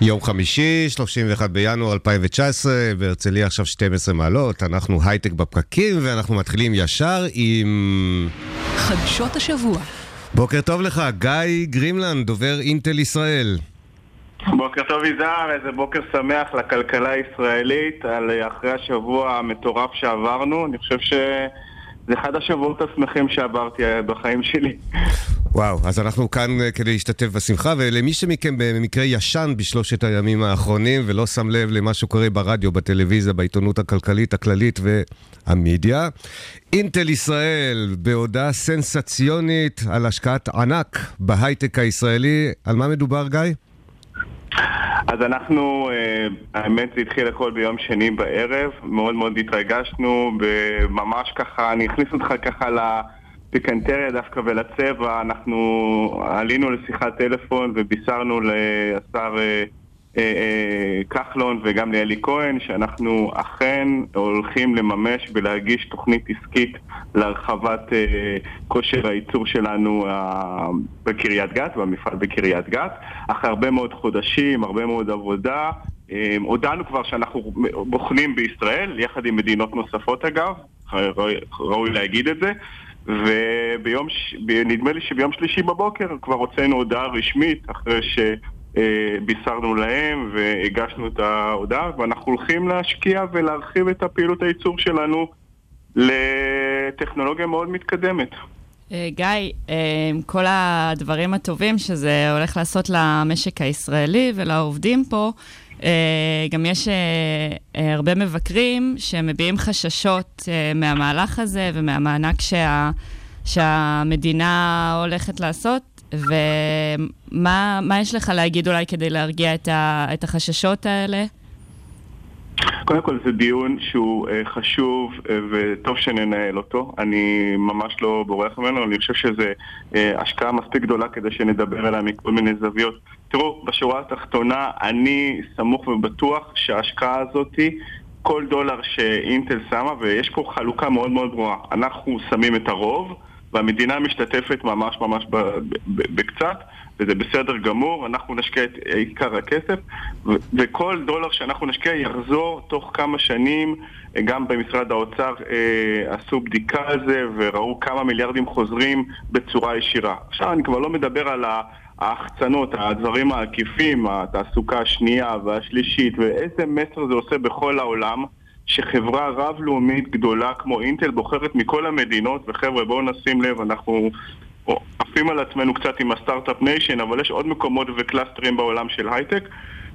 יום חמישי, 31 בינואר 2019, בהרצליה עכשיו 12 מעלות, אנחנו הייטק בפקקים ואנחנו מתחילים ישר עם... חדשות השבוע. בוקר טוב לך, גיא גרימלנד, דובר אינטל ישראל. בוקר טוב יזהר, איזה בוקר שמח לכלכלה הישראלית על אחרי השבוע המטורף שעברנו. אני חושב שזה אחד השבועות השמחים שעברתי בחיים שלי. וואו, אז אנחנו כאן אה, כדי להשתתף בשמחה, ולמי שמכם במקרה ישן בשלושת הימים האחרונים ולא שם לב למה שקורה ברדיו, בטלוויזיה, בעיתונות הכלכלית, הכללית והמידיה, אינטל ישראל בהודעה סנסציונית על השקעת ענק בהייטק הישראלי, על מה מדובר גיא? אז אנחנו, אה, האמת זה התחיל הכל ביום שני בערב, מאוד מאוד התרגשנו, וממש ככה, אני אכניס אותך ככה ל... פיקנטריה דווקא ולצבע, אנחנו עלינו לשיחת טלפון ובישרנו לשר אה, כחלון וגם לאלי כהן שאנחנו אכן הולכים לממש ולהגיש תוכנית עסקית להרחבת כושר הייצור שלנו בקריית גת, במפעל בקריית גת. אחרי הרבה מאוד חודשים, הרבה מאוד עבודה, הודענו כבר שאנחנו בוחנים בישראל, יחד עם מדינות נוספות אגב, ראוי להגיד את זה. וביום, נדמה לי שביום שלישי בבוקר כבר הוצאנו הודעה רשמית אחרי שבישרנו להם והגשנו את ההודעה ואנחנו הולכים להשקיע ולהרחיב את הפעילות הייצור שלנו לטכנולוגיה מאוד מתקדמת. אה, גיא, אה, כל הדברים הטובים שזה הולך לעשות למשק הישראלי ולעובדים פה, אה, גם יש אה, אה, הרבה מבקרים שמביעים חששות מהמהלך הזה ומהמענק שה, שהמדינה הולכת לעשות, ומה יש לך להגיד אולי כדי להרגיע את, ה, את החששות האלה? קודם כל זה דיון שהוא חשוב וטוב שננהל אותו, אני ממש לא בורח ממנו, אני חושב שזו השקעה מספיק גדולה כדי שנדבר עליה מכל מיני זוויות. תראו, בשורה התחתונה, אני סמוך ובטוח שההשקעה הזאתי, כל דולר שאינטל שמה, ויש פה חלוקה מאוד מאוד ברורה, אנחנו שמים את הרוב, והמדינה משתתפת ממש ממש בקצת, וזה בסדר גמור, אנחנו נשקיע את עיקר הכסף, וכל דולר שאנחנו נשקיע יחזור תוך כמה שנים, גם במשרד האוצר אה, עשו בדיקה על זה, וראו כמה מיליארדים חוזרים בצורה ישירה. עכשיו אני כבר לא מדבר על ה... ההחצנות, הדברים העקיפים, התעסוקה השנייה והשלישית, ואיזה מסר זה עושה בכל העולם, שחברה רב-לאומית גדולה כמו אינטל בוחרת מכל המדינות, וחבר'ה בואו נשים לב, אנחנו עפים על עצמנו קצת עם ה Start-Up Nation, אבל יש עוד מקומות וקלאסטרים בעולם של הייטק,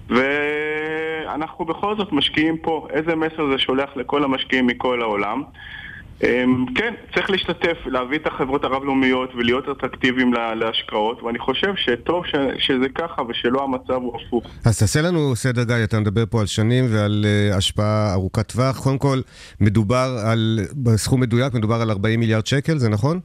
ואנחנו בכל זאת משקיעים פה. איזה מסר זה שולח לכל המשקיעים מכל העולם? אמ, כן, צריך להשתתף, להביא את החברות הרב-לאומיות ולהיות אטרקטיביים להשקעות, ואני חושב שטוב ש, שזה ככה ושלא המצב הוא הפוך. אז תעשה לנו סדר, גיא, אתה מדבר פה על שנים ועל uh, השפעה ארוכת טווח. קודם כל, מדובר על, בסכום מדויק, מדובר על 40 מיליארד שקל, זה נכון?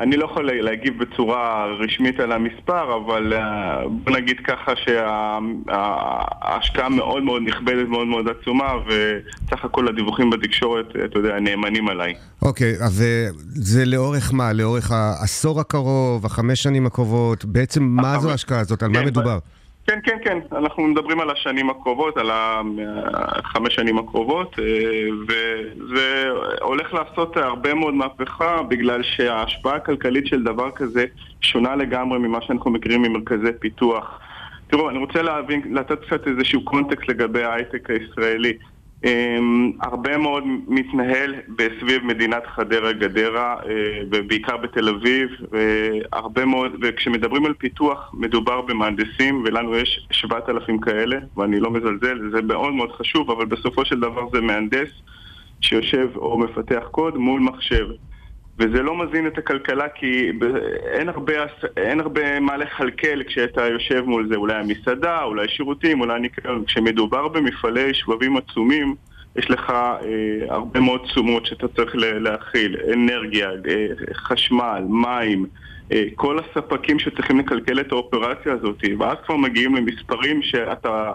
אני לא יכול להגיב בצורה רשמית על המספר, אבל אה, בוא נגיד ככה שההשקעה מאוד מאוד נכבדת, מאוד מאוד עצומה, וסך הכל הדיווחים בתקשורת, אתה יודע, נאמנים עליי. אוקיי, okay, וזה לאורך מה? לאורך העשור הקרוב, החמש שנים הקרובות? בעצם מה זו ההשקעה הזאת? על מה כן, מדובר? כן, כן, כן. אנחנו מדברים על השנים הקרובות, על החמש שנים הקרובות, אה, וזה הולך לעשות הרבה מאוד מהפכה בגלל שההשפעה הכלכלית של דבר כזה שונה לגמרי ממה שאנחנו מכירים ממרכזי פיתוח. תראו, אני רוצה להבין, לתת קצת איזשהו קונטקסט לגבי ההייטק הישראלי. Um, הרבה מאוד מתנהל בסביב מדינת חדרה-גדרה, uh, ובעיקר בתל אביב, והרבה מאוד, וכשמדברים על פיתוח מדובר במהנדסים, ולנו יש 7,000 כאלה, ואני לא מזלזל, זה מאוד מאוד חשוב, אבל בסופו של דבר זה מהנדס שיושב או מפתח קוד מול מחשב. וזה לא מזין את הכלכלה כי אין הרבה, אין הרבה מה לכלכל כשאתה יושב מול זה, אולי המסעדה, אולי שירותים, אולי ניקיון. כשמדובר במפעלי שבבים עצומים, יש לך אה, הרבה מאוד תשומות שאתה צריך להכיל, אנרגיה, אה, חשמל, מים, אה, כל הספקים שצריכים לקלקל את האופרציה הזאת, ואז כבר מגיעים למספרים שאתה,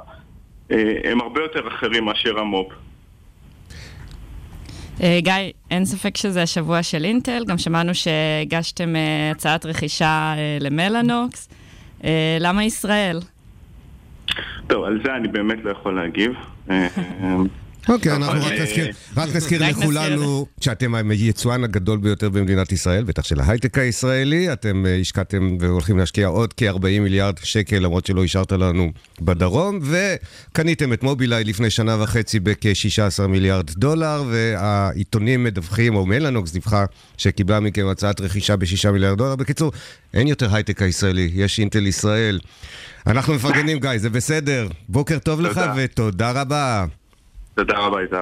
אה, הם הרבה יותר אחרים מאשר המו"פ. אה, גיא, אין ספק שזה השבוע של אינטל, גם שמענו שהגשתם אה, הצעת רכישה אה, למלאנוקס. למה ישראל? טוב, על זה אני באמת לא יכול להגיב. אוקיי, אנחנו רק נזכיר, רק נזכיר לכולנו שאתם היצואן הגדול ביותר במדינת ישראל, בטח של ההייטק הישראלי. אתם אה, השקעתם והולכים להשקיע עוד כ-40 מיליארד שקל, למרות שלא אישרת לנו בדרום, וקניתם את מובילאיי לפני שנה וחצי בכ-16 מיליארד דולר, והעיתונים מדווחים, או מלאנוקס דיווחה, שקיבלה מכם הצעת רכישה ב-6 מיליארד דולר. בקיצור, אין יותר הייטק הישראלי, יש אינטל ישראל. אנחנו מפרגנים, גיא, זה בסדר. בוקר טוב לך ותודה רבה. תודה רבה, יזהר.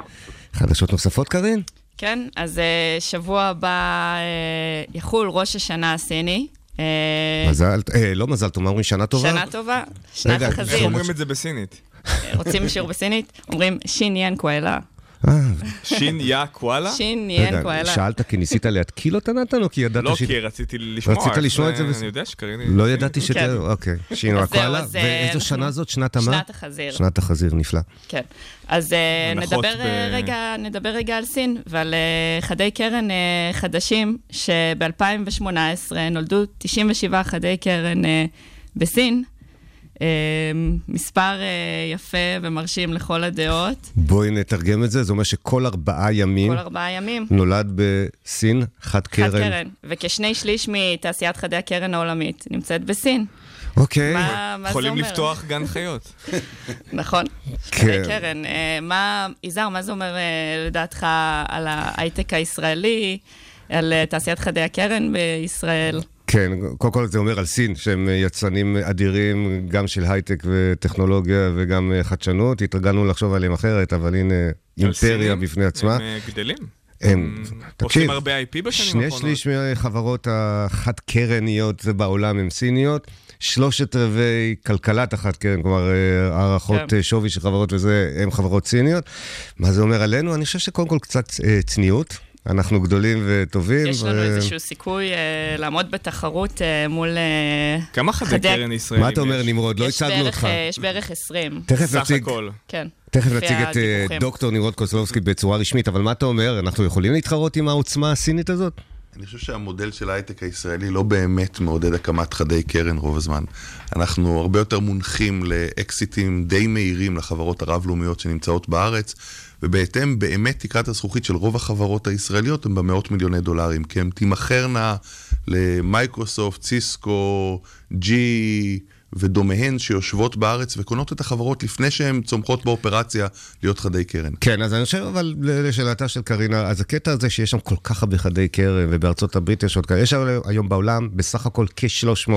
חדשות נוספות, קארין? כן, אז אה, שבוע הבא אה, יחול ראש השנה הסיני. אה, מזל, לא מזל טוב, מה אומרים? שנה טובה? שנה טובה, שנת החזיר. איך אומרים את זה בסינית? רוצים שיעור בסינית? אומרים שין ין קואלה. שין יא קואלה? שין ין קואלה. שאלת כי ניסית להתקיל אותה נתן או כי ידעת לא, כי רציתי לשמוע. רצית לשמוע את זה? אני יודע שקרין... לא ידעתי. כן. אוקיי. שין יא קואלה. ואיזו שנה זאת? שנת המה? שנת החזיר. שנת החזיר, נפלא. כן. אז אה, נדבר רגע על סין ועל אה, חדי קרן אה, חדשים, שב-2018 נולדו 97 חדי קרן בסין. אמ, מספר אה, יפה ומרשים לכל הדעות. בואי נתרגם את זה, זה אומר שכל ארבעה ימים... כל ארבעה ימים. נולד בסין חד קרן. חד קרן, וכשני שליש מתעשיית חדי הקרן העולמית נמצאת בסין. אוקיי. מה, מה יכולים לפתוח גן חיות. נכון, כן. חדי קרן. אה, מה, יזהר, מה זה אומר אה, לדעתך על ההייטק הישראלי, על תעשיית חדי הקרן בישראל? כן, קודם כל זה אומר על סין, שהם יצרנים אדירים, גם של הייטק וטכנולוגיה וגם אה, חדשנות. התרגלנו לחשוב עליהם אחרת, אבל הנה, אימפריה בפני עצמה. הם אה, גדלים. הם, תקשיב, עושים הרבה IP בשנים האחרונות. שני שליש מהחברות החד-קרניות בעולם הן סיניות. שלושת רבעי כלכלת החד קרן, כלומר אה, הערכות כן. שווי של חברות וזה, הן חברות סיניות. מה זה אומר עלינו? אני חושב שקודם כל קצת צניעות. אנחנו גדולים וטובים. יש לנו ו... איזשהו סיכוי uh, לעמוד בתחרות uh, מול... Uh, כמה חדי קרן ישראלים מה אתה אומר, נמרוד? לא הצגנו אותך. יש בערך 20. תכף נציג... הכל. כן. תכף נציג את uh, דוקטור נמרוד קוסלובסקי בצורה רשמית, אבל מה אתה אומר? אנחנו יכולים להתחרות עם העוצמה הסינית הזאת? אני חושב שהמודל של ההייטק הישראלי לא באמת מעודד הקמת חדי קרן רוב הזמן. אנחנו הרבה יותר מונחים לאקזיטים די מהירים לחברות הרב-לאומיות שנמצאות בארץ, ובהתאם באמת תקרת הזכוכית של רוב החברות הישראליות הן במאות מיליוני דולרים, כי הן תימכרנה למייקרוסופט, סיסקו, ג'י ודומיהן שיושבות בארץ וקונות את החברות לפני שהן צומחות באופרציה להיות חדי קרן. כן, אז אני חושב אבל לשאלתה של קרינה, אז הקטע הזה שיש שם כל כך הרבה חדי קרן ובארצות הברית יש עוד כאלה, יש היום בעולם בסך הכל כ-300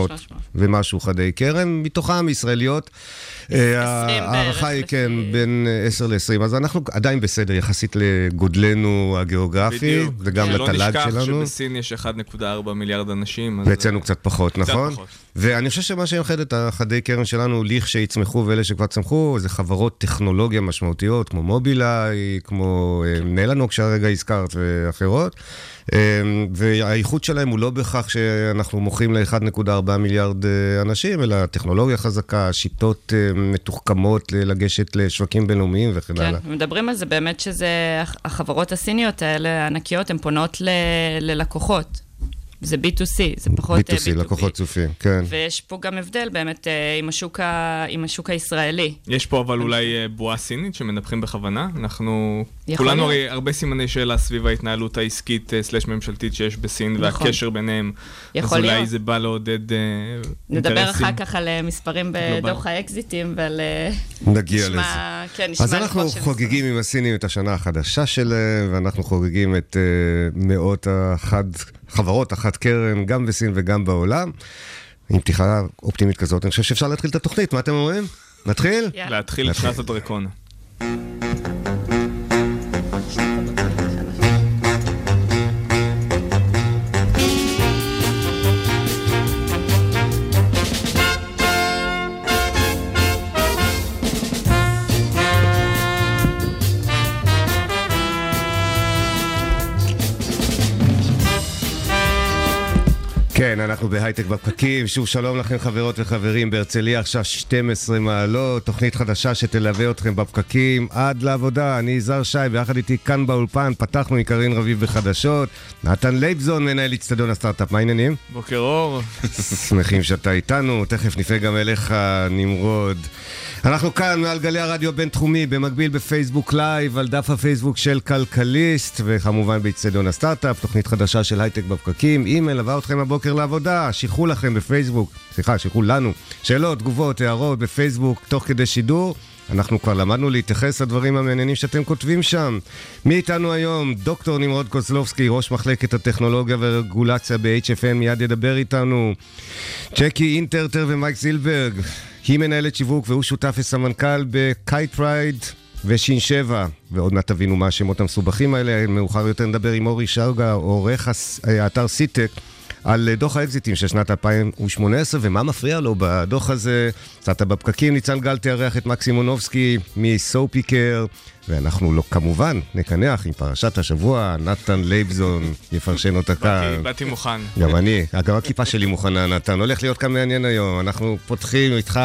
ומשהו חדי קרן, מתוכם ישראליות. אה, ההערכה היא, כן, בין 10 ל-20. אז אנחנו עדיין בסדר יחסית לגודלנו הגיאוגרפי, וגם לתל"ג שלנו. לא נשכח שבסין יש 1.4 מיליארד אנשים. ואצלנו קצת פחות, נכון? ואני חושב שמה שיוחד את החדי קרן שלנו, לכשיצמחו ואלה שכבר צמחו, זה חברות טכנולוגיה משמעותיות, כמו מובילאיי, כמו אה, נלנוק שהרגע הזכרת, ואחרות. אמ, והאיכות שלהם הוא לא בהכרח שאנחנו מוכרים ל-1.4 מיליארד אה, אנשים, אלא טכנולוגיה חזקה, שיטות אה, מתוחכמות לגשת לשווקים בינלאומיים וכן כן, הלאה. כן, מדברים על זה באמת שזה, החברות הסיניות האלה, הענקיות, הן פונות ל, ללקוחות. זה B2C, זה פחות B2C, B2B. לקוחות צופים, כן. ויש פה גם הבדל באמת אה, עם השוק, ה... עם השוק הישראלי. יש פה אבל אולי אה, בועה סינית שמנפחים בכוונה? אנחנו... כולנו הרי הרבה סימני שאלה סביב ההתנהלות העסקית אה, סלש ממשלתית שיש בסין, נכון. והקשר ביניהם. יכול להיות. אז אולי זה בא לעודד אינטרסים. נדבר אחר כך על מספרים בדוח האקזיטים ועל... נגיע נשמע, לזה. כן, נשמע אז אנחנו חוגגים עם הסינים את השנה החדשה שלהם, ואנחנו חוגגים את uh, מאות החד... חברות אחת קרן, גם בסין וגם בעולם. עם פתיחה אופטימית כזאת, אני חושב שאפשר להתחיל את התוכנית, מה אתם אומרים? נתחיל? להתחיל את שנת הדרקון. כן, אנחנו בהייטק בפקקים. שוב שלום לכם חברות וחברים בהרצליה, עכשיו 12 מעלות, תוכנית חדשה שתלווה אתכם בפקקים עד לעבודה. אני יזהר שי, ויחד איתי כאן באולפן, פתחנו עם קרין רביב בחדשות. נתן לייבזון, מנהל אצטדיון הסטארט-אפ, מה העניינים? בוקר אור. שמחים שאתה איתנו, תכף נפנה גם אליך, נמרוד. אנחנו כאן מעל גלי הרדיו הבינתחומי, במקביל בפייסבוק live, על דף הפייסבוק של כלכליסט, וכמובן באיצטדיון הסטארט-אפ, תוכנית חדשה של הייטק בפקקים. היא מלווה אתכם הבוקר לעבודה, שילחו לכם בפייסבוק, סליחה, שילחו לנו, שאלות, תגובות, הערות בפייסבוק, תוך כדי שידור. אנחנו כבר למדנו להתייחס לדברים המעניינים שאתם כותבים שם. מי איתנו היום? דוקטור נמרוד קוזלובסקי, ראש מחלקת הטכנולוגיה והרגולציה ב-HFN, מיד ידבר איתנו. צ'קי אינטרטר ומייק זילברג, היא מנהלת שיווק והוא שותף וסמנכ"ל בקייט רייד ושין שבע, ועוד מעט תבינו מה השמות המסובכים האלה. מאוחר יותר נדבר עם אורי שרגא, עורך האתר סיטק. על דוח האקזיטים של שנת 2018, ומה מפריע לו בדוח הזה? קצת בפקקים, ניצן גל תארח את מקס סימונובסקי מסופיקר, ואנחנו לא, כמובן נקנח עם פרשת השבוע, נתן לייבזון יפרשן אותה כאן. באתי מוכן. גם אני, גם הכיפה שלי מוכנה, נתן. הולך להיות כאן מעניין היום. אנחנו פותחים איתך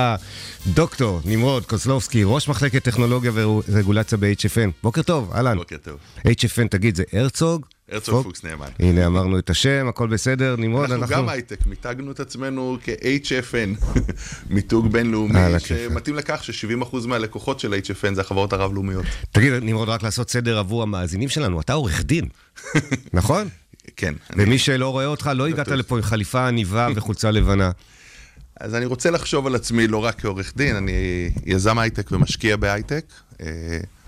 דוקטור נמרוד קוזלובסקי, ראש מחלקת טכנולוגיה ורגולציה ב-HFN. בוקר טוב, אהלן. בוקר טוב. HFN, תגיד, זה הרצוג? הרצוג פוקס נאמן. הנה, אמרנו את השם, הכל בסדר, נמרוד, אנחנו... אנחנו גם הייטק, מיתגנו את עצמנו כ-HFN, מיתוג בינלאומי, שמתאים לכך ש-70% מהלקוחות של HFN זה החברות הרב-לאומיות. תגיד, נמרוד, רק לעשות סדר עבור המאזינים שלנו, אתה עורך דין, נכון? כן. ומי שלא רואה אותך, לא הגעת לפה עם חליפה עניבה וחולצה לבנה. אז אני רוצה לחשוב על עצמי לא רק כעורך דין, אני יזם הייטק ומשקיע בהייטק, אה,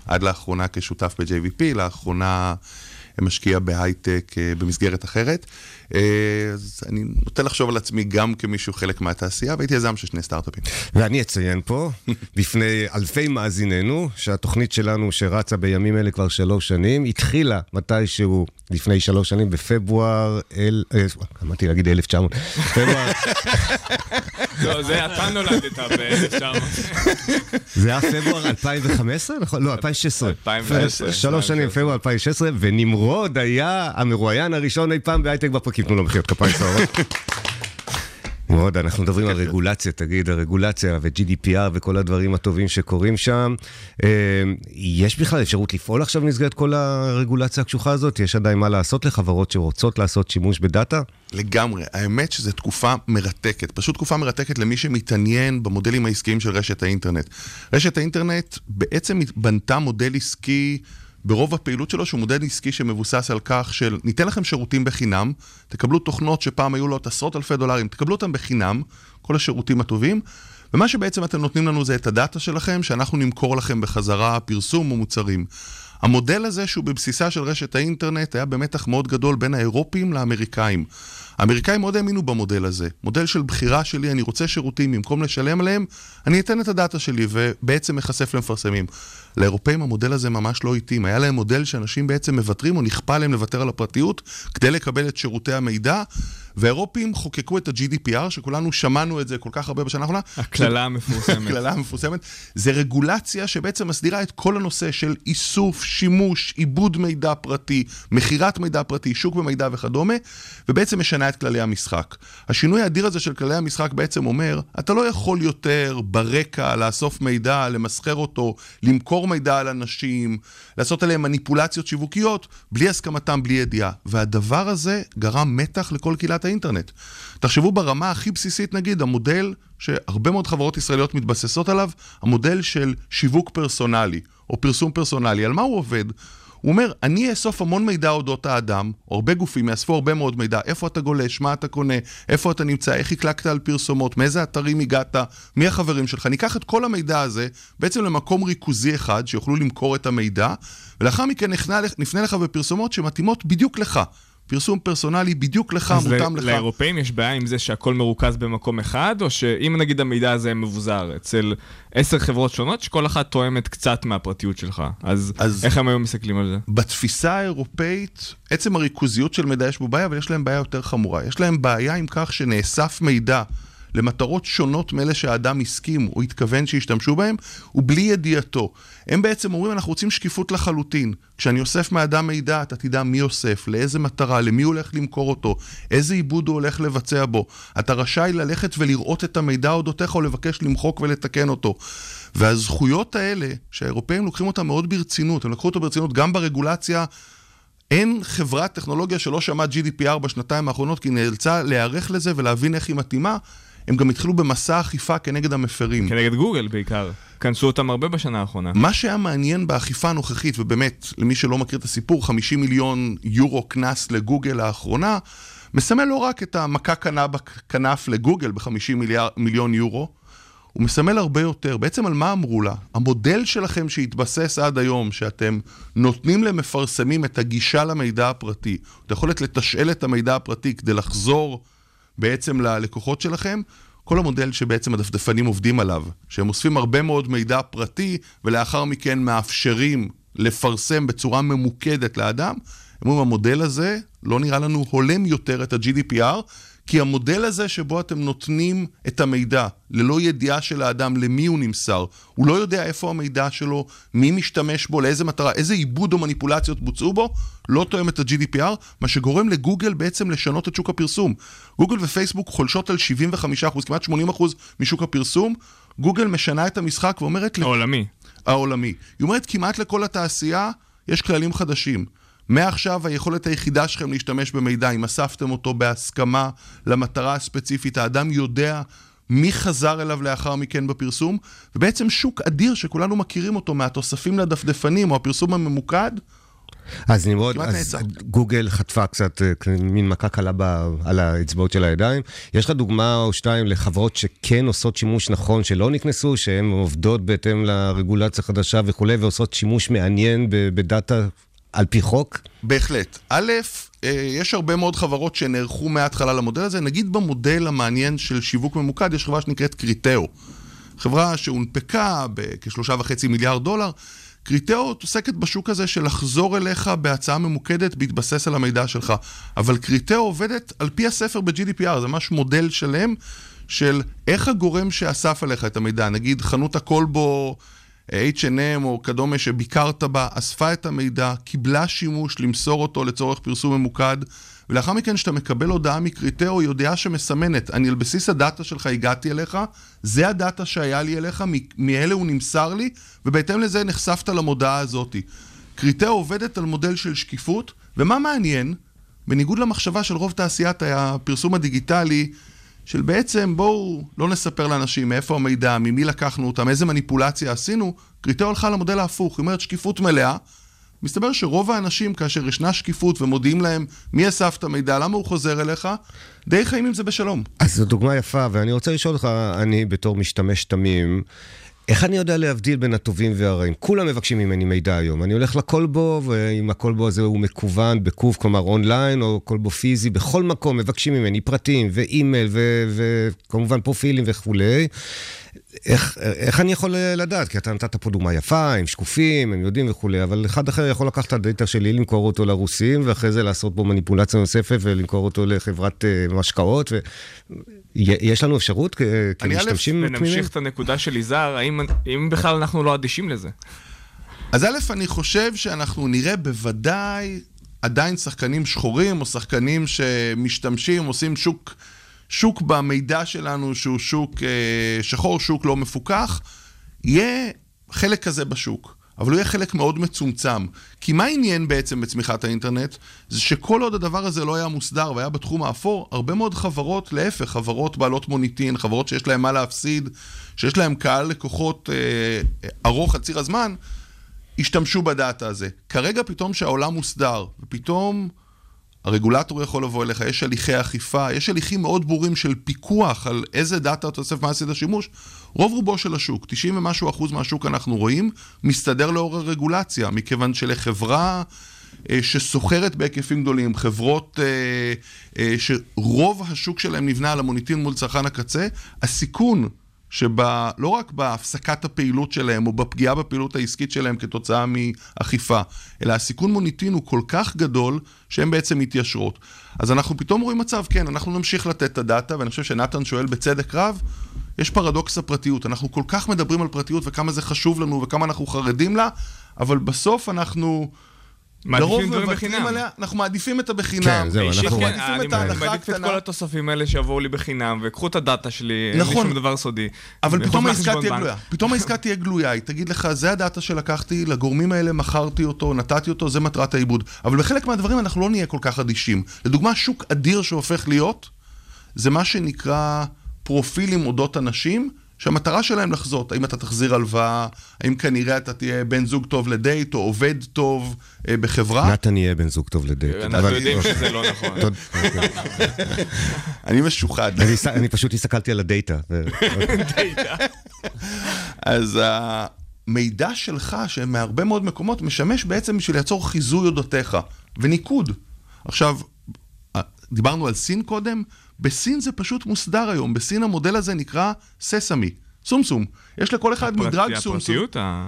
עד לאחרונה כשותף ב-JVP, לאחרונה... משקיע בהייטק אה, במסגרת אחרת. אה, אז אני נוטה לחשוב על עצמי גם כמישהו חלק מהתעשייה, והייתי יזם של שני סטארט-אפים. ואני אציין פה, בפני אלפי מאזיננו, שהתוכנית שלנו שרצה בימים אלה כבר שלוש שנים, התחילה מתישהו לפני שלוש שנים, בפברואר, אל... אה, אמרתי להגיד 1900, פברואר... לא, זה אתה נולדת ב-1900. זה היה פברואר 2015? נכון? לא, 2016. 2016. שלוש שנים, פברואר 2016, ונמרוד היה המרואיין הראשון אי פעם בהייטק בפרקים. תנו לו מחיאות כפיים סוערות. מאוד, אנחנו מדברים על כן, כן. רגולציה, תגיד, הרגולציה ו-GDPR וכל הדברים הטובים שקורים שם. אה, יש בכלל אפשרות לפעול עכשיו במסגרת כל הרגולציה הקשוחה הזאת? יש עדיין מה לעשות לחברות שרוצות לעשות שימוש בדאטה? לגמרי. האמת שזו תקופה מרתקת. פשוט תקופה מרתקת למי שמתעניין במודלים העסקיים של רשת האינטרנט. רשת האינטרנט בעצם בנתה מודל עסקי... ברוב הפעילות שלו שהוא מודל עסקי שמבוסס על כך של ניתן לכם שירותים בחינם, תקבלו תוכנות שפעם היו לו עשרות אלפי דולרים, תקבלו אותם בחינם, כל השירותים הטובים, ומה שבעצם אתם נותנים לנו זה את הדאטה שלכם, שאנחנו נמכור לכם בחזרה פרסום או מוצרים. המודל הזה, שהוא בבסיסה של רשת האינטרנט, היה במתח מאוד גדול בין האירופים לאמריקאים. האמריקאים מאוד האמינו במודל הזה. מודל של בחירה שלי, אני רוצה שירותים, במקום לשלם עליהם, אני אתן את הדאטה שלי ובעצם מחשף למפרסמים. לאירופאים המודל הזה ממש לא התאים. היה להם מודל שאנשים בעצם מוותרים או נכפה עליהם לוותר על הפרטיות כדי לקבל את שירותי המידע. והאירופים חוקקו את ה-GDPR, שכולנו שמענו את זה כל כך הרבה בשנה האחרונה. הקללה המפורסמת. הקללה המפורסמת. זה רגולציה שבעצם מסדירה את כל הנושא של איסוף, שימוש, עיבוד מידע פרטי, מכירת מידע פרטי, שוק במידע וכדומה, ובעצם משנה את כללי המשחק. השינוי האדיר הזה של כללי המשחק בעצם אומר, אתה לא יכול יותר ברקע לאסוף מידע, למסחר אותו, למכור מידע על אנשים, לעשות עליהם מניפולציות שיווקיות, בלי הסכמתם, בלי ידיעה. והדבר הזה גרם מתח לכל קהילת האינטרנט. תחשבו ברמה הכי בסיסית, נגיד, המודל שהרבה מאוד חברות ישראליות מתבססות עליו, המודל של שיווק פרסונלי, או פרסום פרסונלי. על מה הוא עובד? הוא אומר, אני אאסוף המון מידע אודות האדם, הרבה גופים יאספו הרבה מאוד מידע, איפה אתה גולש, מה אתה קונה, איפה אתה נמצא, איך הקלקת על פרסומות, מאיזה אתרים הגעת, מי החברים שלך. ניקח את כל המידע הזה בעצם למקום ריכוזי אחד, שיוכלו למכור את המידע, ולאחר מכן נפנה, נפנה לך בפרסומות שמתאימות בדיוק לך. פרסום פרסונלי בדיוק לך, מותאם לך. אז לאירופאים יש בעיה עם זה שהכל מרוכז במקום אחד, או שאם נגיד המידע הזה מבוזר אצל עשר חברות שונות, שכל אחת תואמת קצת מהפרטיות שלך, אז, אז איך הם היום מסתכלים על זה? בתפיסה האירופאית, עצם הריכוזיות של מידע יש בו בעיה, אבל יש להם בעיה יותר חמורה. יש להם בעיה עם כך שנאסף מידע למטרות שונות מאלה שהאדם הסכים או התכוון שישתמשו בהם, ובלי ידיעתו. הם בעצם אומרים, אנחנו רוצים שקיפות לחלוטין. כשאני אוסף מאדם מידע, אתה תדע מי אוסף, לאיזה מטרה, למי הוא הולך למכור אותו, איזה עיבוד הוא הולך לבצע בו. אתה רשאי ללכת ולראות את המידע אודותיך או לבקש למחוק ולתקן אותו. והזכויות האלה, שהאירופאים לוקחים אותן מאוד ברצינות, הם לקחו אותו ברצינות גם ברגולציה אין חברת טכנולוגיה שלא שמעה GDPR בשנתיים האחרונות, כי היא נאלצה להיערך לזה ולהבין איך היא מתאימה. הם גם התחילו במסע אכיפה כנגד המפרים. כנגד גוגל בעיקר. כנסו אותם הרבה בשנה האחרונה. מה שהיה מעניין באכיפה הנוכחית, ובאמת, למי שלא מכיר את הסיפור, 50 מיליון יורו קנס לגוגל לאחרונה, מסמל לא רק את המכה כנף לגוגל ב-50 מיליון יורו, הוא מסמל הרבה יותר. בעצם על מה אמרו לה? המודל שלכם שהתבסס עד היום, שאתם נותנים למפרסמים את הגישה למידע הפרטי, את היכולת לתשאל את המידע הפרטי כדי לחזור בעצם ללקוחות שלכם, כל המודל שבעצם הדפדפנים עובדים עליו, שהם אוספים הרבה מאוד מידע פרטי ולאחר מכן מאפשרים לפרסם בצורה ממוקדת לאדם, הם אומרים, המודל הזה לא נראה לנו הולם יותר את ה-GDPR, כי המודל הזה שבו אתם נותנים את המידע ללא ידיעה של האדם למי הוא נמסר, הוא לא יודע איפה המידע שלו, מי משתמש בו, לאיזה מטרה, איזה עיבוד או מניפולציות בוצעו בו, לא תואם את ה-GDPR, מה שגורם לגוגל בעצם לשנות את שוק הפרסום. גוגל ופייסבוק חולשות על 75%, כמעט 80% משוק הפרסום, גוגל משנה את המשחק ואומרת... העולמי. העולמי. היא אומרת כמעט לכל התעשייה יש כללים חדשים. מעכשיו היכולת היחידה שלכם להשתמש במידע, אם אספתם אותו בהסכמה למטרה הספציפית, האדם יודע מי חזר אליו לאחר מכן בפרסום, ובעצם שוק אדיר שכולנו מכירים אותו מהתוספים לדפדפנים או הפרסום הממוקד. אז נמרוד, אז גוגל חטפה קצת אה, מין מכה קלה על האצבעות של הידיים. יש לך דוגמה או שתיים לחברות שכן עושות שימוש נכון, שלא נכנסו, שהן עובדות בהתאם לרגולציה חדשה וכולי, ועושות שימוש מעניין בדאטה על פי חוק? בהחלט. א', אה, יש הרבה מאוד חברות שנערכו מההתחלה למודל הזה. נגיד במודל המעניין של שיווק ממוקד, יש חברה שנקראת קריטאו. חברה שהונפקה בכשלושה וחצי מיליארד דולר. קריטאו עוסקת בשוק הזה של לחזור אליך בהצעה ממוקדת בהתבסס על המידע שלך. אבל קריטאו עובדת על פי הספר ב-GDPR, זה ממש מודל שלם של איך הגורם שאסף עליך את המידע, נגיד חנות הכלבו... H&M או כדומה שביקרת בה, אספה את המידע, קיבלה שימוש למסור אותו לצורך פרסום ממוקד, ולאחר מכן כשאתה מקבל הודעה מקריטאו, היא הודעה שמסמנת, אני על בסיס הדאטה שלך הגעתי אליך, זה הדאטה שהיה לי אליך, מאלה הוא נמסר לי, ובהתאם לזה נחשפת למודעה הזאת. קריטאו עובדת על מודל של שקיפות, ומה מעניין? בניגוד למחשבה של רוב תעשיית הפרסום הדיגיטלי, של בעצם בואו לא נספר לאנשים מאיפה המידע, ממי לקחנו אותם, איזה מניפולציה עשינו, קריטאו הלכה למודל ההפוך, היא אומרת שקיפות מלאה. מסתבר שרוב האנשים, כאשר ישנה שקיפות ומודיעים להם מי אסף את המידע, למה הוא חוזר אליך, די חיים עם זה בשלום. אז זו דוגמה יפה, ואני רוצה לשאול אותך, אני בתור משתמש תמים, איך אני יודע להבדיל בין הטובים והרעים? כולם מבקשים ממני מידע היום. אני הולך לקולבו, ואם הקולבו הזה הוא מקוון בקוף, כלומר אונליין, או קולבו פיזי, בכל מקום מבקשים ממני פרטים, ואימייל, וכמובן פרופילים וכולי. איך, איך אני יכול לדעת? כי אתה נתת פה דוגמה יפה, הם שקופים, הם יודעים וכולי, אבל אחד אחר יכול לקחת את הדאטה שלי, למכור אותו לרוסים, ואחרי זה לעשות בו מניפולציה נוספת ולמכור אותו לחברת uh, משקאות. ו... יש לנו אפשרות כמשתמשים תמימים? ונמשיך את הנקודה של יזהר, האם, האם בכלל אנחנו לא אדישים לזה? אז א', אני חושב שאנחנו נראה בוודאי עדיין שחקנים שחורים, או שחקנים שמשתמשים, עושים שוק... שוק במידע שלנו שהוא שוק אה, שחור, שוק לא מפוקח, יהיה חלק כזה בשוק. אבל הוא יהיה חלק מאוד מצומצם. כי מה עניין בעצם בצמיחת האינטרנט? זה שכל עוד הדבר הזה לא היה מוסדר והיה בתחום האפור, הרבה מאוד חברות, להפך, חברות בעלות מוניטין, חברות שיש להן מה להפסיד, שיש להן קהל לקוחות אה, ארוך על ציר הזמן, השתמשו בדאטה הזה. כרגע פתאום שהעולם מוסדר, ופתאום הרגולטור יכול לבוא אליך, יש הליכי אכיפה, יש הליכים מאוד ברורים של פיקוח על איזה דאטה אתה אוסף, מה עשית שימוש. רוב רובו של השוק, 90 ומשהו אחוז מהשוק אנחנו רואים, מסתדר לאור הרגולציה, מכיוון שלחברה אה, שסוחרת בהיקפים גדולים, חברות אה, אה, שרוב השוק שלהם נבנה על המוניטין מול צרכן הקצה, הסיכון שלא רק בהפסקת הפעילות שלהם או בפגיעה בפעילות העסקית שלהם כתוצאה מאכיפה, אלא הסיכון מוניטין הוא כל כך גדול שהן בעצם מתיישרות. אז אנחנו פתאום רואים מצב, כן, אנחנו נמשיך לתת את הדאטה, ואני חושב שנתן שואל בצדק רב, יש פרדוקס הפרטיות. אנחנו כל כך מדברים על פרטיות וכמה זה חשוב לנו וכמה אנחנו חרדים לה, אבל בסוף אנחנו... מעדיפים דברים בחינם. עליה, אנחנו מעדיפים את הבחינם. כן, זהו, אנחנו אנחנו... מעדיפים את ההנחה אני מעדיף את הקטנה. כל התוספים האלה שיבואו לי בחינם, וקחו את הדאטה שלי, אין לי נכון. שום דבר סודי. אבל פתאום העסקה תהיה בנק. גלויה. פתאום העסקה תהיה גלויה, היא תגיד לך, זה הדאטה שלקחתי, לגורמים האלה מכרתי אותו, נתתי אותו, זה מטרת העיבוד. אבל בחלק מהדברים אנחנו לא נהיה כל כך אדישים. לדוגמה, שוק אדיר שהופך להיות, זה מה שנקרא פרופילים אודות אנשים, שהמטרה שלהם לחזות, האם אתה תחזיר הלוואה, האם כנראה אתה תהיה בן זוג טוב לדייט, או עובד טוב אה, בחברה. נתן יהיה בן זוג טוב לדייט. אנחנו אבל- יודעים שזה לא נכון. אוקיי. אני משוחד. אני פשוט הסתכלתי על הדאטה. אז המידע שלך, שמהרבה מאוד מקומות, משמש בעצם בשביל ליצור חיזוי אודותיך וניקוד. עכשיו, דיברנו על סין קודם, בסין זה פשוט מוסדר היום. בסין המודל הזה נקרא ססמי, סומסום. יש לכל אחד הפרט- מדרג סומסום.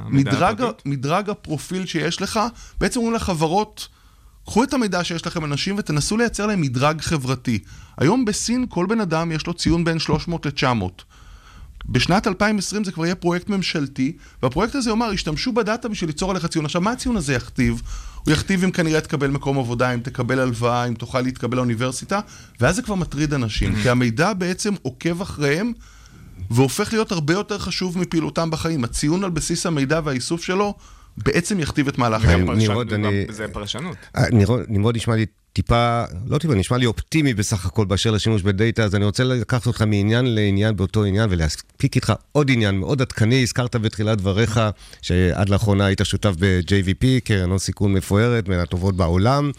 מדרג. מדרג הפרופיל שיש לך, בעצם אומרים לחברות, קחו את המידע שיש לכם אנשים ותנסו לייצר להם מדרג חברתי. היום בסין כל בן אדם יש לו ציון בין 300 ל-900. בשנת 2020 זה כבר יהיה פרויקט ממשלתי, והפרויקט הזה יאמר, השתמשו בדאטה בשביל ליצור עליך ציון. עכשיו, מה הציון הזה יכתיב? הוא יכתיב אם כנראה תקבל מקום עבודה, אם תקבל הלוואה, אם תוכל להתקבל לאוניברסיטה, ואז זה כבר מטריד אנשים, כי המידע בעצם עוקב אחריהם, והופך להיות הרבה יותר חשוב מפעילותם בחיים. הציון על בסיס המידע והאיסוף שלו, בעצם יכתיב את מהלך. נמרוד, אני- זה פרשנות. אה, נמרוד- נמרוד נשמע לי טיפה, לא טיפה, נשמע לי אופטימי בסך הכל באשר לשימוש בדאטה, אז אני רוצה לקחת אותך מעניין לעניין באותו עניין ולהספיק איתך עוד עניין מאוד עדכני. הזכרת בתחילת דבריך שעד לאחרונה היית שותף ב-JVP, קרן הון סיכון מפוארת, בין הטובות בעולם.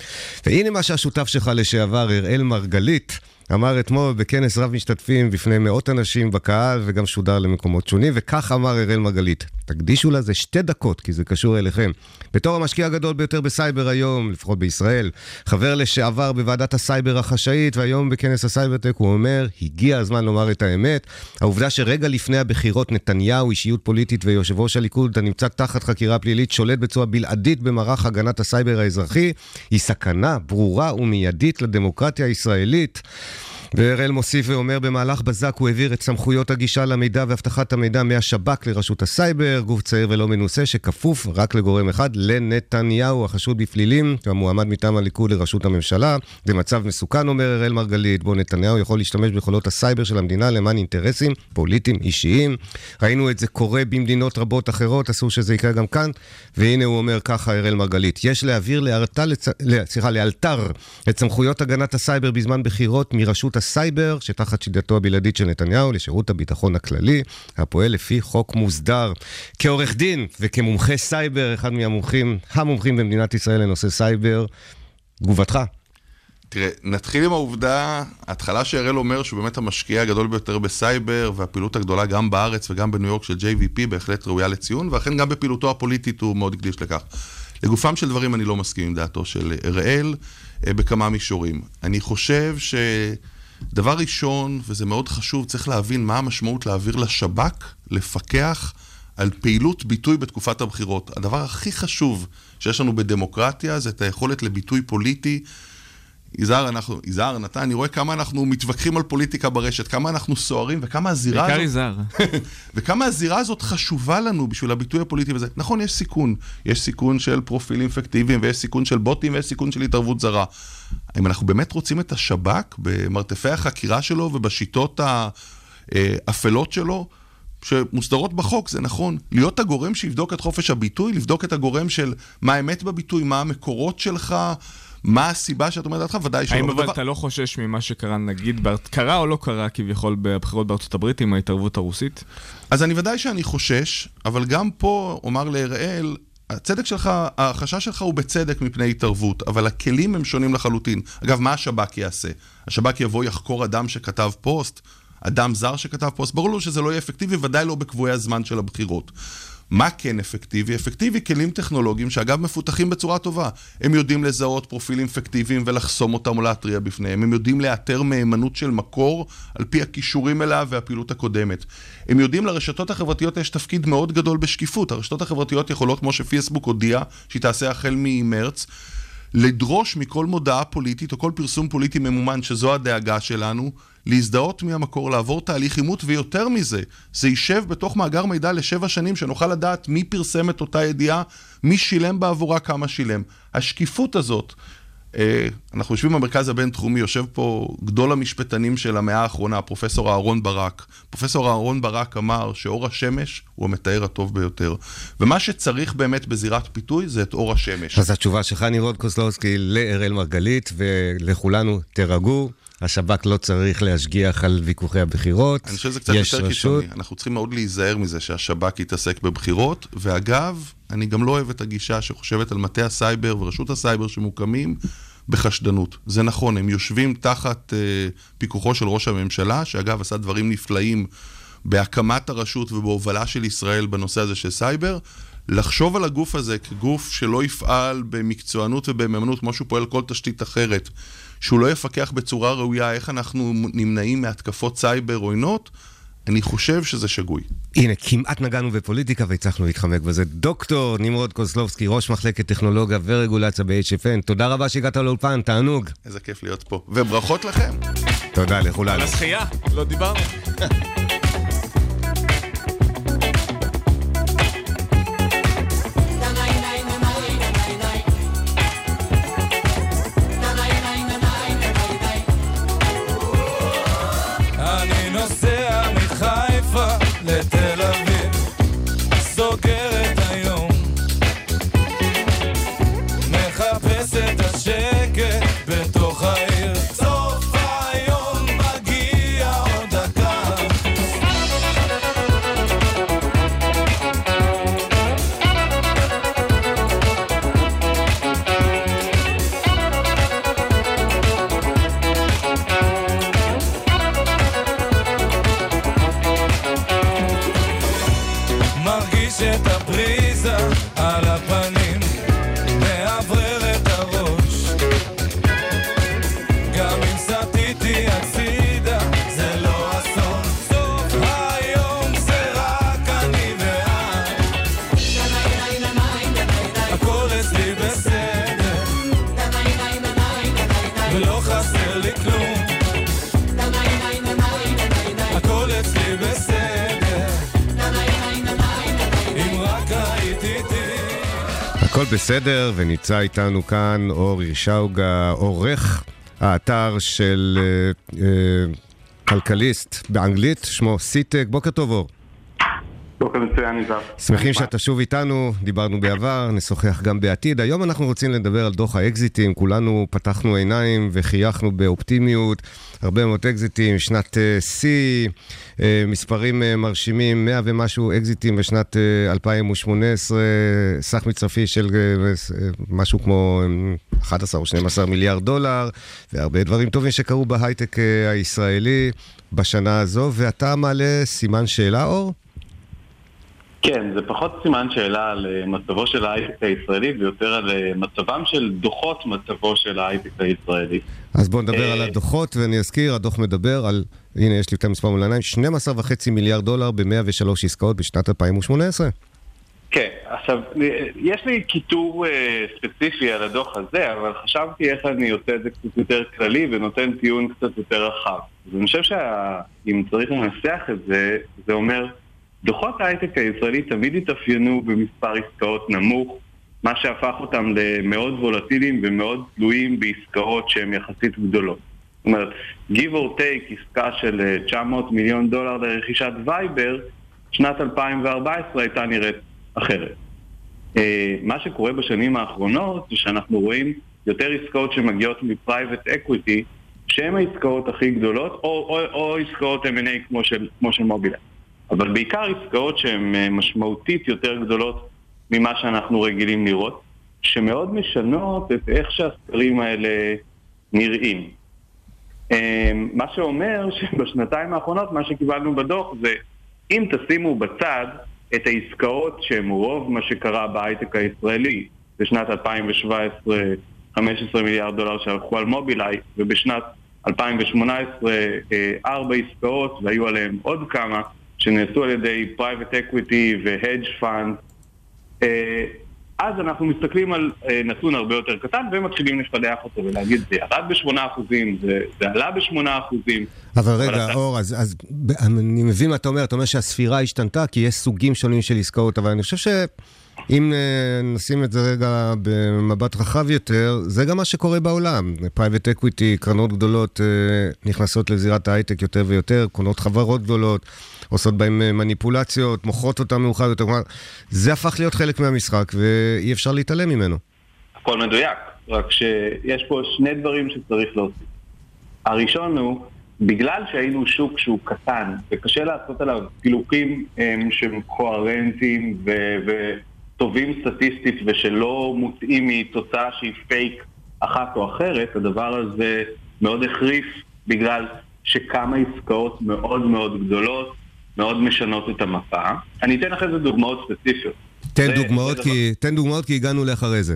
והנה מה שהשותף שלך לשעבר, אראל מרגלית, אמר אתמול בכנס רב משתתפים בפני מאות אנשים בקהל וגם שודר למקומות שונים, וכך אמר אראל מרגלית. תקדישו לזה שתי דקות, כי זה קשור אליכם. בתור המשקיע הגדול ביותר בסייבר היום, לפחות בישראל, חבר לשעבר בוועדת הסייבר החשאית, והיום בכנס ה Cybertech הוא אומר, הגיע הזמן לומר את האמת. העובדה שרגע לפני הבחירות נתניהו, אישיות פוליטית ויושב ראש הליכוד, הנמצא תחת חקירה פלילית, שולט בצורה בלעדית במערך הגנת הסייבר האזרחי, היא סכנה ברורה ומיידית לדמוקרטיה הישראלית. והראל מוסיף ואומר, במהלך בזק הוא העביר את סמכויות הגישה למידע ואבטחת המידע מהשב"כ לרשות הסייבר, גוף צעיר ולא מנוסה שכפוף רק לגורם אחד, לנתניהו, החשוד בפלילים, המועמד מטעם הליכוד לראשות הממשלה. זה מצב מסוכן, אומר אראל מרגלית, בו נתניהו יכול להשתמש ביכולות הסייבר של המדינה למען אינטרסים פוליטיים אישיים. ראינו את זה קורה במדינות רבות אחרות, אסור שזה יקרה גם כאן. והנה הוא אומר ככה, אראל מרגלית, יש להעביר לאלתר, לצ... סליחה, את סמכויות הגנת הסייבר בזמן בחירות מרשות הסייבר, שתחת שליטתו הבלעדית של נתניהו, לשירות הביטחון הכללי, הפועל לפי חוק מוסדר. כעורך דין וכמומחה סייבר, אחד מהמומחים, המומחים במדינת ישראל לנושא סייבר, תגובתך. תראה, נתחיל עם העובדה, ההתחלה שהראל אומר שהוא באמת המשקיע הגדול ביותר בסייבר, והפעילות הגדולה גם בארץ וגם בניו יורק של JVP בהחלט ראויה לציון, ואכן גם בפעילותו הפוליטית הוא מאוד הקדיש לכך. לגופם של דברים אני לא מסכים עם דעתו של אראל אה, בכמה מישורים. אני חושב שדבר ראשון, וזה מאוד חשוב, צריך להבין מה המשמעות להעביר לשב"כ, לפקח על פעילות ביטוי בתקופת הבחירות. הדבר הכי חשוב שיש לנו בדמוקרטיה זה את היכולת לביטוי פוליטי. יזהר, אנחנו, יזהר, נתן, אני רואה כמה אנחנו מתווכחים על פוליטיקה ברשת, כמה אנחנו סוערים וכמה הזירה בעיקר הזאת... יזהר. וכמה הזירה הזאת חשובה לנו בשביל הביטוי הפוליטי וזה. נכון, יש סיכון. יש סיכון של פרופילים פיקטיביים, ויש סיכון של בוטים, ויש סיכון של התערבות זרה. אם אנחנו באמת רוצים את השב"כ במרתפי החקירה שלו ובשיטות האפלות שלו, שמוסדרות בחוק, זה נכון. להיות הגורם שיבדוק את חופש הביטוי, לבדוק את הגורם של מה האמת בביטוי, מה המקורות שלך, מה הסיבה שאת אומרת דעתך, ודאי שלא. האם אבל בדבר- אתה לא חושש ממה שקרה, נגיד, קרה או לא קרה כביכול בבחירות בארצות הברית עם ההתערבות הרוסית? אז אני ודאי שאני חושש, אבל גם פה אומר לאראל, הצדק שלך, החשש שלך הוא בצדק מפני התערבות, אבל הכלים הם שונים לחלוטין. אגב, מה השב"כ יעשה? השב"כ יבוא, יחקור אדם שכתב פוסט, אדם זר שכתב פוסט, ברור לו שזה לא יהיה אפקטיבי, ודאי לא בקבועי הזמן של הבחירות. מה כן אפקטיבי? אפקטיבי כלים טכנולוגיים שאגב מפותחים בצורה טובה. הם יודעים לזהות פרופילים פיקטיביים ולחסום אותם או להתריע בפניהם. הם יודעים לאתר מהימנות של מקור על פי הכישורים אליו והפעילות הקודמת. הם יודעים לרשתות החברתיות יש תפקיד מאוד גדול בשקיפות. הרשתות החברתיות יכולות, כמו שפייסבוק הודיע, שהיא תעשה החל ממרץ, לדרוש מכל מודעה פוליטית או כל פרסום פוליטי ממומן, שזו הדאגה שלנו, להזדהות מהמקור, לעבור תהליך אימות, ויותר מזה, זה יישב בתוך מאגר מידע לשבע שנים, שנוכל לדעת מי פרסם את אותה ידיעה, מי שילם בעבורה, כמה שילם. השקיפות הזאת, אנחנו יושבים במרכז הבינתחומי, יושב פה גדול המשפטנים של המאה האחרונה, פרופסור אהרון ברק. פרופסור אהרון ברק אמר שאור השמש הוא המתאר הטוב ביותר. ומה שצריך באמת בזירת פיתוי זה את אור השמש. אז התשובה שלך, ניר קוזלובסקי, לאראל מרגלית, ולכולנו, תירגעו. השב"כ לא צריך להשגיח על ויכוחי הבחירות, אני חושב שזה קצת יותר קיצוני. אנחנו צריכים מאוד להיזהר מזה שהשב"כ יתעסק בבחירות, ואגב, אני גם לא אוהב את הגישה שחושבת על מטה הסייבר ורשות הסייבר שמוקמים בחשדנות. זה נכון, הם יושבים תחת אה, פיקוחו של ראש הממשלה, שאגב עשה דברים נפלאים בהקמת הרשות ובהובלה של ישראל בנושא הזה של סייבר. לחשוב על הגוף הזה כגוף שלא יפעל במקצוענות ובמהימנות כמו שהוא פועל כל תשתית אחרת, שהוא לא יפקח בצורה ראויה איך אנחנו נמנעים מהתקפות סייבר עוינות, אני חושב שזה שגוי. הנה, כמעט נגענו בפוליטיקה והצלחנו להתחמק בזה. דוקטור נמרוד קוזלובסקי, ראש מחלקת טכנולוגיה ורגולציה ב-HFN, תודה רבה שהגעת לאולפן, תענוג. איזה כיף להיות פה. וברכות לכם. תודה לכולנו. על השחייה, לא דיברנו. בסדר, ונמצא איתנו כאן אור ירשאוגה, עורך האתר של uh, uh, כלכליסט באנגלית, שמו סיטק. בוקר טוב, אור. בוקר מצוין, ניזהר. שמחים שאתה שוב איתנו, דיברנו בעבר, נשוחח גם בעתיד. היום אנחנו רוצים לדבר על דוח האקזיטים, כולנו פתחנו עיניים וחייכנו באופטימיות, הרבה מאוד אקזיטים, שנת אה, שיא, uh, מספרים uh, מרשימים, 100 ומשהו אקזיטים בשנת uh, 2018, סך מצרפי של משהו כמו 11 או 12 מיליארד דולר, והרבה דברים טובים שקרו בהייטק הישראלי בשנה הזו, ואתה מעלה סימן שאלה, אור? כן, זה פחות סימן שאלה על אה, מצבו של ההייטק הישראלי ויותר על אה, מצבם של דוחות מצבו של ההייטק הישראלי. אז בואו נדבר על אה, הדוחות, ואני אזכיר, הדוח מדבר על, הנה יש לי את המספר מול העיניים, 12.5 מיליארד דולר ב-103 עסקאות בשנת 2018. כן, עכשיו, יש לי קיטור ספציפי על הדוח הזה, אבל חשבתי איך אני עושה את זה קצת יותר כללי ונותן טיעון קצת יותר רחב. אז אני חושב שאם צריך לנסח את זה, זה אומר... דוחות ההייטק הישראלי תמיד התאפיינו במספר עסקאות נמוך, מה שהפך אותם למאוד וולטיליים ומאוד תלויים בעסקאות שהן יחסית גדולות. זאת אומרת, give or take עסקה של 900 אה, מיליון דולר לרכישת וייבר, שנת 2014 הייתה נראית אחרת. אה, מה שקורה בשנים האחרונות זה שאנחנו רואים יותר עסקאות שמגיעות מ private equity, שהן העסקאות הכי גדולות, או, או, או עסקאות M&A כמו של, של מובילאיי. אבל בעיקר עסקאות שהן אה, משמעותית יותר גדולות ממה שאנחנו רגילים לראות, שמאוד משנות את איך שהסקרים האלה נראים. אה, מה שאומר שבשנתיים האחרונות מה שקיבלנו בדוח זה אם תשימו בצד את העסקאות שהן רוב מה שקרה בהייטק הישראלי בשנת 2017, 15 מיליארד דולר שהלכו על מובילאיי, ובשנת 2018 אה, ארבע עסקאות, והיו עליהן עוד כמה, שנעשו על ידי private equity ו hedge fund. אז אנחנו מסתכלים על אה, נתון הרבה יותר קטן ומתחילים לפדח אותו ולהגיד זה ירד ב-8%, זה, זה עלה ב-8%. אבל רגע, אבל אור, אז, אז אני מבין מה אתה אומר, אתה אומר שהספירה השתנתה כי יש סוגים שונים של עסקאות, אבל אני חושב ש... אם אה, נשים את זה רגע במבט רחב יותר, זה גם מה שקורה בעולם. private equity, קרנות גדולות אה, נכנסות לזירת ההייטק יותר ויותר, קונות חברות גדולות, עושות בהן אה, מניפולציות, מוכרות אותן מאוחר יותר. כלומר, זה הפך להיות חלק מהמשחק ואי אפשר להתעלם ממנו. הכל מדויק, רק שיש פה שני דברים שצריך להוסיף. הראשון הוא, בגלל שהיינו שוק שהוא קטן, וקשה לעשות עליו פילוחים שהם קוהרנטיים ו- ו- טובים סטטיסטית ושלא מוטעים מתוצאה שהיא פייק אחת או אחרת, הדבר הזה מאוד החריף בגלל שכמה עסקאות מאוד מאוד גדולות מאוד משנות את המפה. אני אתן אחרי זה דוגמאות ספציפיות. תן, דוגמאות, כי, דבר... תן דוגמאות כי הגענו לאחרי זה.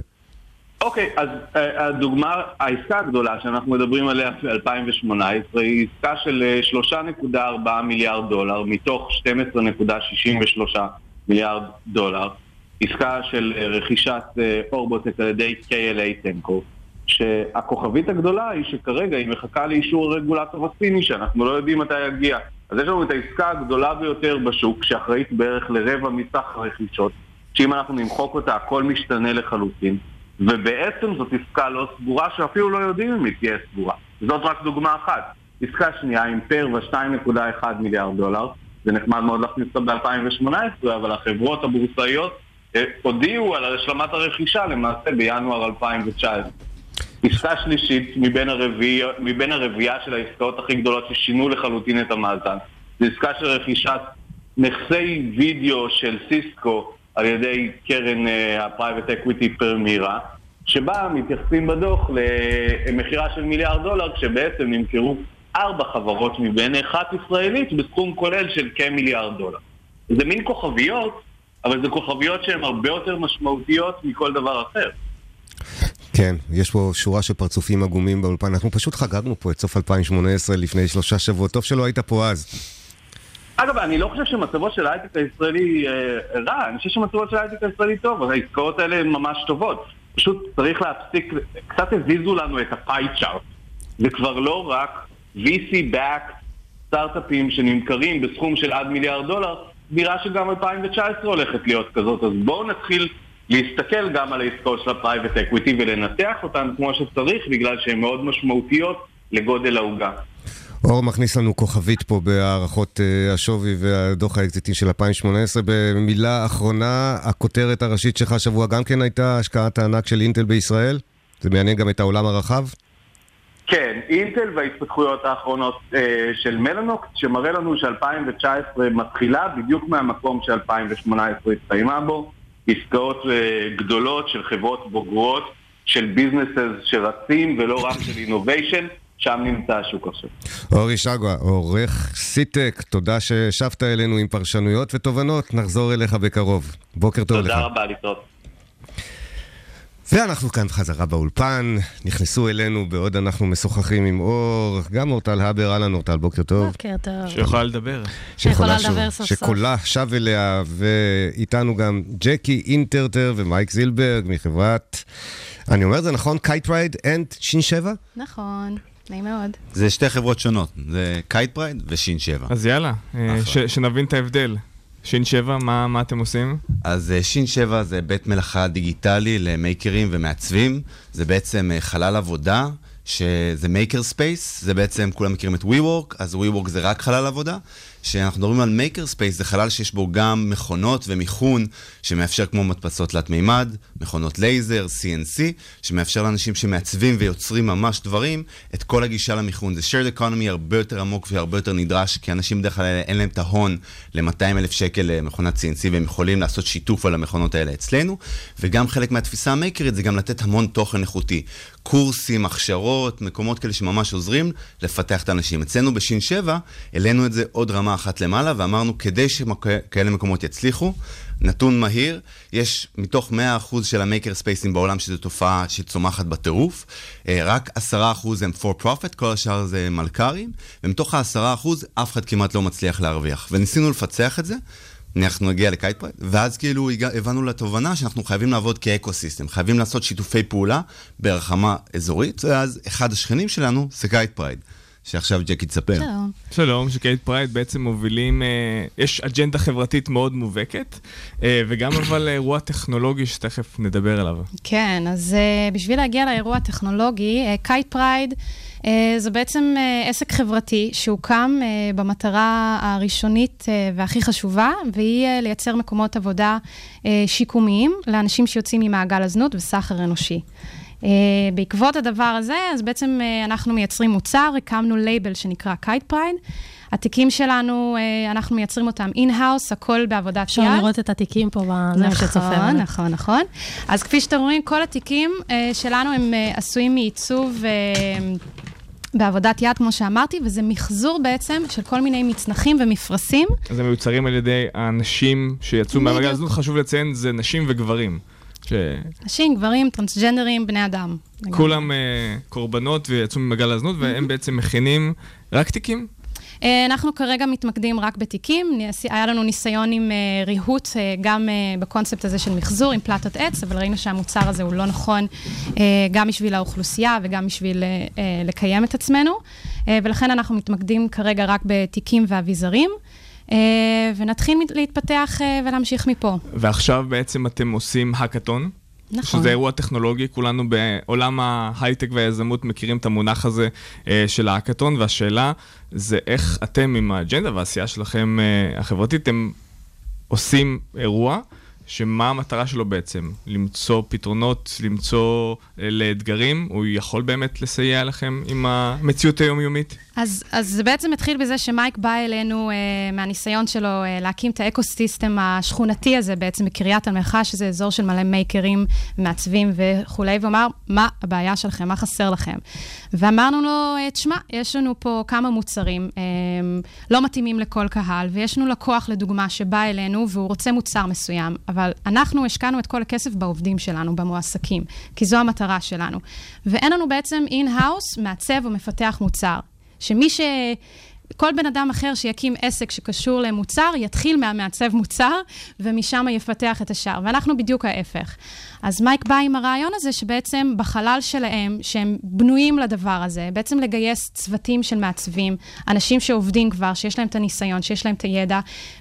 אוקיי, אז uh, הדוגמה, העסקה הגדולה שאנחנו מדברים עליה ב-2018 היא עסקה של 3.4 אה, מיליארד דולר מתוך 12.63 מיליארד דולר עסקה של אה, רכישת אה, אורבוטק על ידי KLA טנקו, שהכוכבית הגדולה היא שכרגע היא מחכה לאישור הרגולטור הסיני שאנחנו לא יודעים מתי יגיע. אז יש לנו את העסקה הגדולה ביותר בשוק, שאחראית בערך לרבע מסך הרכישות, שאם אנחנו נמחוק אותה הכל משתנה לחלוטין, ובעצם זאת עסקה לא סגורה שאפילו לא יודעים אם היא תהיה סגורה. זאת רק דוגמה אחת. עסקה שנייה עם פרווה 2.1 מיליארד דולר, זה נחמד מאוד להכניס אותה ב-2018, אבל החברות הבורסאיות הודיעו על השלמת הרכישה למעשה בינואר 2019. עסקה שלישית מבין, הרביע, מבין הרביעייה של העסקאות הכי גדולות ששינו לחלוטין את המאזן. זו עסקה של רכישת נכסי וידאו של סיסקו על ידי קרן ה private equity פרמירה, שבה מתייחסים בדוח למכירה של מיליארד דולר, כשבעצם נמכרו ארבע חברות מביניהן אחת ישראלית בסכום כולל של כמיליארד דולר. זה מין כוכביות אבל זה כוכביות שהן הרבה יותר משמעותיות מכל דבר אחר. כן, יש פה שורה של פרצופים עגומים באולפן. אנחנו פשוט חגגנו פה את סוף 2018 לפני שלושה שבועות. טוב שלא היית פה אז. אגב, אני לא חושב שמצבו של ההייטק הישראלי אה, רע, אני חושב שמצבו של ההייטק הישראלי טוב, העסקאות האלה הן ממש טובות. פשוט צריך להפסיק, קצת הזיזו לנו את ה pie chart. זה כבר לא רק VC-backed סטארט-אפים שנמכרים בסכום של עד מיליארד דולר, נראה שגם 2019 הולכת להיות כזאת, אז בואו נתחיל להסתכל גם על העסקאות של ה private equity ולנתח אותן כמו שצריך, בגלל שהן מאוד משמעותיות לגודל העוגה. אור מכניס לנו כוכבית פה בהערכות uh, השווי והדוח האקזיטי של 2018. במילה אחרונה, הכותרת הראשית שלך השבוע גם כן הייתה השקעת הענק של אינטל בישראל? זה מעניין גם את העולם הרחב? כן, אינטל וההתפתחויות האחרונות אה, של מלאנוקס, שמראה לנו ש-2019 מתחילה בדיוק מהמקום ש-2018 הסתיימה בו, עסקאות אה, גדולות של חברות בוגרות, של businesses שרצים ולא רק של innovation. שם נמצא השוק עכשיו. אור הירשאוגה, עורך CTech, תודה ששבת אלינו עם פרשנויות ותובנות, נחזור אליך בקרוב. בוקר טוב תודה לך. תודה רבה, להתראות. ואנחנו כאן חזרה באולפן, נכנסו אלינו בעוד אנחנו משוחחים עם אור, גם אורטל הבר, אהלן אורטל, בוקר טוב. בוקר טוב. שיכולה לדבר. שיכולה לדבר סוף סוף. שקולה שב אליה, ואיתנו גם ג'קי אינטרטר ומייק זילברג מחברת, אני אומר את זה נכון? קייט פרייד and שין שבע? נכון. נעים מאוד. זה שתי חברות שונות, זה קייט פרייד ושין שבע. אז יאללה, אה, שנבין את ההבדל. שין 7, מה, מה אתם עושים? אז אה, שין 7 זה בית מלאכה דיגיטלי למייקרים ומעצבים. זה בעצם אה, חלל עבודה, שזה maker space, זה בעצם, כולם מכירים את WeWork, אז WeWork זה רק חלל עבודה. כשאנחנו מדברים על maker space, זה חלל שיש בו גם מכונות ומיכון, שמאפשר כמו מדפסות תלת מימד, מכונות לייזר, CNC, שמאפשר לאנשים שמעצבים ויוצרים ממש דברים, את כל הגישה למיכון. זה shared economy הרבה יותר עמוק והרבה יותר נדרש, כי אנשים בדרך כלל אין להם את ההון ל-200 אלף שקל למכונת CNC, והם יכולים לעשות שיתוף על המכונות האלה אצלנו, וגם חלק מהתפיסה המייקרית זה גם לתת המון תוכן איכותי. קורסים, הכשרות, מקומות כאלה שממש עוזרים לפתח את האנשים. אצלנו בשין 7, העלינו את זה עוד רמה דוגמה אחת למעלה, ואמרנו, כדי שכאלה מקומות יצליחו, נתון מהיר, יש מתוך 100% של ה maker space ים בעולם, שזו תופעה שצומחת בטירוף, אה, רק 10% הם for profit, כל השאר זה מלכ"רים, ומתוך ה-10% אף אחד כמעט לא מצליח להרוויח. וניסינו לפצח את זה. אנחנו נגיע לקייט פרייד, ואז כאילו הבנו לתובנה שאנחנו חייבים לעבוד כאקו-סיסטם, חייבים לעשות שיתופי פעולה ברמה אזורית, ואז אחד השכנים שלנו זה קייט פרייד. שעכשיו ג'קי תספר. שלום. שלום, שקייט פרייד בעצם מובילים, אה, יש אג'נדה חברתית מאוד מובהקת, אה, וגם אבל אירוע טכנולוגי שתכף נדבר עליו. כן, אז אה, בשביל להגיע לאירוע הטכנולוגי, אה, קייט פרייד אה, זה בעצם אה, עסק חברתי שהוקם אה, במטרה הראשונית אה, והכי חשובה, והיא אה, לייצר מקומות עבודה אה, שיקומיים לאנשים שיוצאים ממעגל הזנות וסחר אנושי. אה, בעקבות הדבר הזה, אז בעצם אה, אנחנו מייצרים מוצר, הקמנו לייבל שנקרא Kite Pride. התיקים שלנו, אה, אנחנו מייצרים אותם in-house, הכל בעבודת יד. אפשר לראות את התיקים פה, למי שצופה. נכון, נכון, נכון. אז כפי שאתם רואים, כל התיקים אה, שלנו הם אה, עשויים מעיצוב... אה, בעבודת יד, כמו שאמרתי, וזה מחזור בעצם של כל מיני מצנחים ומפרשים. אז הם מיוצרים על ידי האנשים שיצאו מהמעגל הזאת, חשוב לציין, זה נשים וגברים. ש... נשים, גברים, טרנסג'נדרים, בני אדם. כולם uh, קורבנות ויצאו ממעגל הזנות, והם בעצם מכינים רק תיקים? Uh, אנחנו כרגע מתמקדים רק בתיקים. היה לנו ניסיון עם uh, ריהוט, uh, גם uh, בקונספט הזה של מחזור, עם פלטות עץ, אבל ראינו שהמוצר הזה הוא לא נכון uh, גם בשביל האוכלוסייה וגם בשביל uh, uh, לקיים את עצמנו, uh, ולכן אנחנו מתמקדים כרגע רק בתיקים ואביזרים. אה, ונתחיל להתפתח אה, ולהמשיך מפה. ועכשיו בעצם אתם עושים האקתון. נכון. שזה אירוע טכנולוגי, כולנו בעולם ההייטק והיזמות מכירים את המונח הזה אה, של האקתון, והשאלה זה איך אתם עם האג'נדה והעשייה שלכם החברתית, אתם עושים אירוע שמה המטרה שלו בעצם? למצוא פתרונות, למצוא לאתגרים? הוא יכול באמת לסייע לכם עם המציאות היומיומית? אז, אז זה בעצם התחיל בזה שמייק בא אלינו אה, מהניסיון שלו אה, להקים את ה ecosystem השכונתי הזה בעצם בקריית המלאכה, שזה אזור של מלא מייקרים, מעצבים וכולי, ואמר, מה הבעיה שלכם? מה חסר לכם? ואמרנו לו, אה, תשמע, יש לנו פה כמה מוצרים אה, לא מתאימים לכל קהל, ויש לנו לקוח, לדוגמה, שבא אלינו והוא רוצה מוצר מסוים, אבל אנחנו השקענו את כל הכסף בעובדים שלנו, במועסקים, כי זו המטרה שלנו. ואין לנו בעצם in-house מעצב או מפתח מוצר. שמי ש... כל בן אדם אחר שיקים עסק שקשור למוצר, יתחיל מהמעצב מוצר, ומשם יפתח את השאר. ואנחנו בדיוק ההפך. אז מייק בא עם הרעיון הזה שבעצם בחלל שלהם, שהם בנויים לדבר הזה, בעצם לגייס צוותים של מעצבים, אנשים שעובדים כבר, שיש להם את הניסיון, שיש להם את הידע.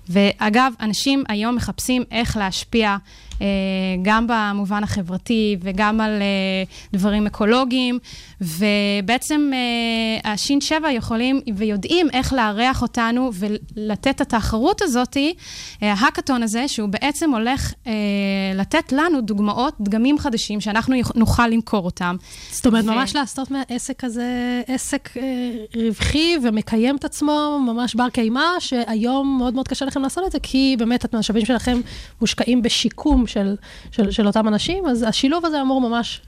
ואגב, אנשים היום מחפשים איך להשפיע אה, גם במובן החברתי וגם על אה, דברים אקולוגיים, ובעצם אה, השין שבע יכולים ויודעים איך לארח אותנו ולתת את התחרות הזאת, ההאקתון הזה, שהוא בעצם הולך לתת לנו דוגמאות, דגמים חדשים, שאנחנו נוכל למכור אותם. זאת אומרת, ו... ממש לעשות מהעסק הזה עסק רווחי ומקיים את עצמו, ממש בר קיימא, שהיום מאוד מאוד קשה לכם לעשות את זה, כי באמת המשאבים שלכם מושקעים בשיקום של, של, של אותם אנשים, אז השילוב הזה אמור ממש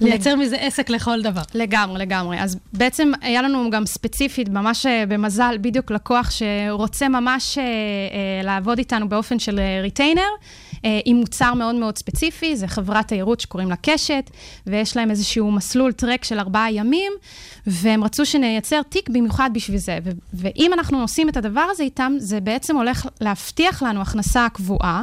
לייצר מזה עסק לכל דבר. לגמרי, לגמרי. אז בעצם היה לנו גם ספציפית, ממש אה, במזל, בדיוק לקוח שרוצה ממש אה, אה, לעבוד איתנו באופן של retainer, עם מוצר מאוד מאוד ספציפי, זה חברת תיירות שקוראים לה קשת, ויש להם איזשהו מסלול טרק של ארבעה ימים, והם רצו שנייצר תיק במיוחד בשביל זה. ו- ואם אנחנו עושים את הדבר הזה איתם, זה בעצם הולך להבטיח לנו הכנסה קבועה.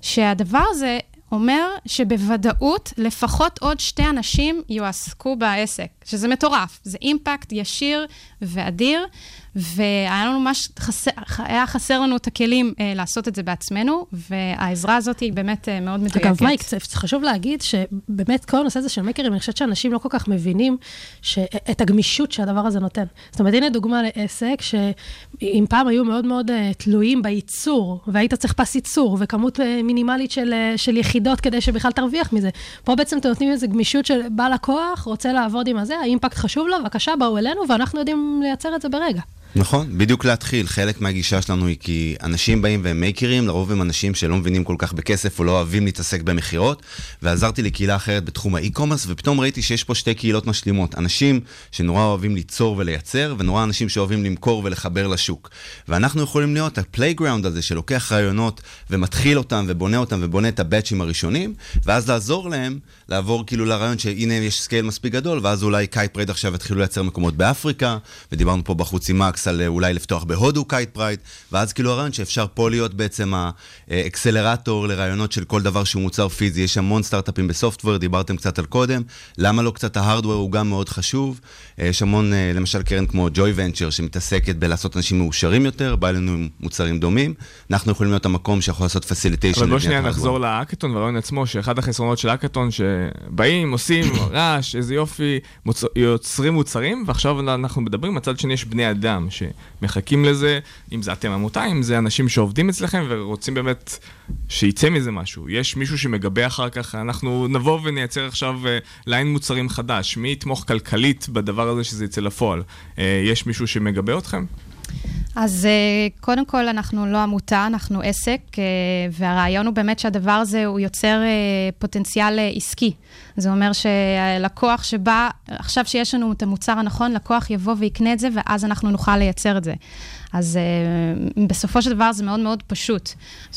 שהדבר הזה אומר שבוודאות לפחות עוד שתי אנשים יועסקו בעסק, שזה מטורף. זה אימפקט ישיר ואדיר, והיה לנו ממש, חסר, היה חסר לנו את הכלים אה, לעשות את זה בעצמנו, והעזרה הזאת היא באמת אה, מאוד מדויקת. אגב, מייק, חשוב להגיד שבאמת כל הנושא הזה של מקרים, אני חושבת שאנשים לא כל כך מבינים ש... את הגמישות שהדבר הזה נותן. זאת אומרת, הנה דוגמה לעסק שאם פעם היו מאוד מאוד אה, תלויים בייצור, והיית צריך פס ייצור וכמות אה, מינימלית של, אה, של יחידות כדי שבכלל תרוויח מזה, פה בעצם אתם נותנים איזו גמישות של בא לקוח, רוצה לעבוד עם הזה, האימפקט חשוב לו, בבקשה, באו אלינו, ואנחנו יודעים לייצר את זה ברגע. נכון, בדיוק להתחיל. חלק מהגישה שלנו היא כי אנשים באים והם מייקרים, לרוב הם אנשים שלא מבינים כל כך בכסף או לא אוהבים להתעסק במכירות, ועזרתי לקהילה אחרת בתחום ה e-commerce, ופתאום ראיתי שיש פה שתי קהילות משלימות. אנשים שנורא אוהבים ליצור ולייצר, ונורא אנשים שאוהבים למכור ולחבר לשוק. ואנחנו יכולים להיות ה playground הזה שלוקח רעיונות ומתחיל אותם ובונה אותם ובונה את הבאצ'ים הראשונים, ואז לעזור להם לעבור כאילו לרעיון שהנה יש scale מספיק גדול, ואז אולי Kite Pride עכשיו יתחילו לייצר מקומות באפריקה, ודיברנו פה בחוץ עם מקס על אה, אולי לפתוח בהודו Kite Pride, ואז כאילו הרעיון שאפשר פה להיות בעצם האקסלרטור לרעיונות של כל דבר שהוא מוצר פיזי. יש המון סטארט-אפים ב software, דיברתם קצת על קודם, למה לא קצת ה hardware הוא גם מאוד חשוב. אה, יש המון, אה, למשל קרן כמו Joy Ventures, שמתעסקת בלעשות אנשים מאושרים יותר, בא אלינו עם מוצרים דומים. אנחנו יכולים להיות המקום שיכול לעשות facilitation. אבל בוא שנייה נחזור להאקתון והרעיון עצמו, שאחד החסרונות של האקתון, שבאים, עושים רעש, איזה יופי, מוצ... יוצרים מוצרים, ועכשיו אנחנו מדברים, מצד שני יש בני אדם שמחכים לזה, אם זה אתם עמותה, אם זה אנשים שעובדים אצלכם ורוצים באמת שיצא מזה משהו. יש מישהו שמגבה אחר כך, אנחנו נבוא ונייצר עכשיו אה, line מוצרים חדש. מי יתמוך כלכלית בדבר הזה שזה יצא לפועל? Uh, יש מישהו שמגבה אתכם? אז uh, קודם כל, אנחנו לא עמותה, אנחנו עסק, והרעיון הוא באמת שהדבר הזה, הוא יוצר פוטנציאל עסקי. זה אומר שלקוח שבא, עכשיו שיש לנו את המוצר הנכון, לקוח יבוא ויקנה את זה, ואז אנחנו נוכל לייצר את זה. אז uh, בסופו של דבר זה מאוד מאוד פשוט.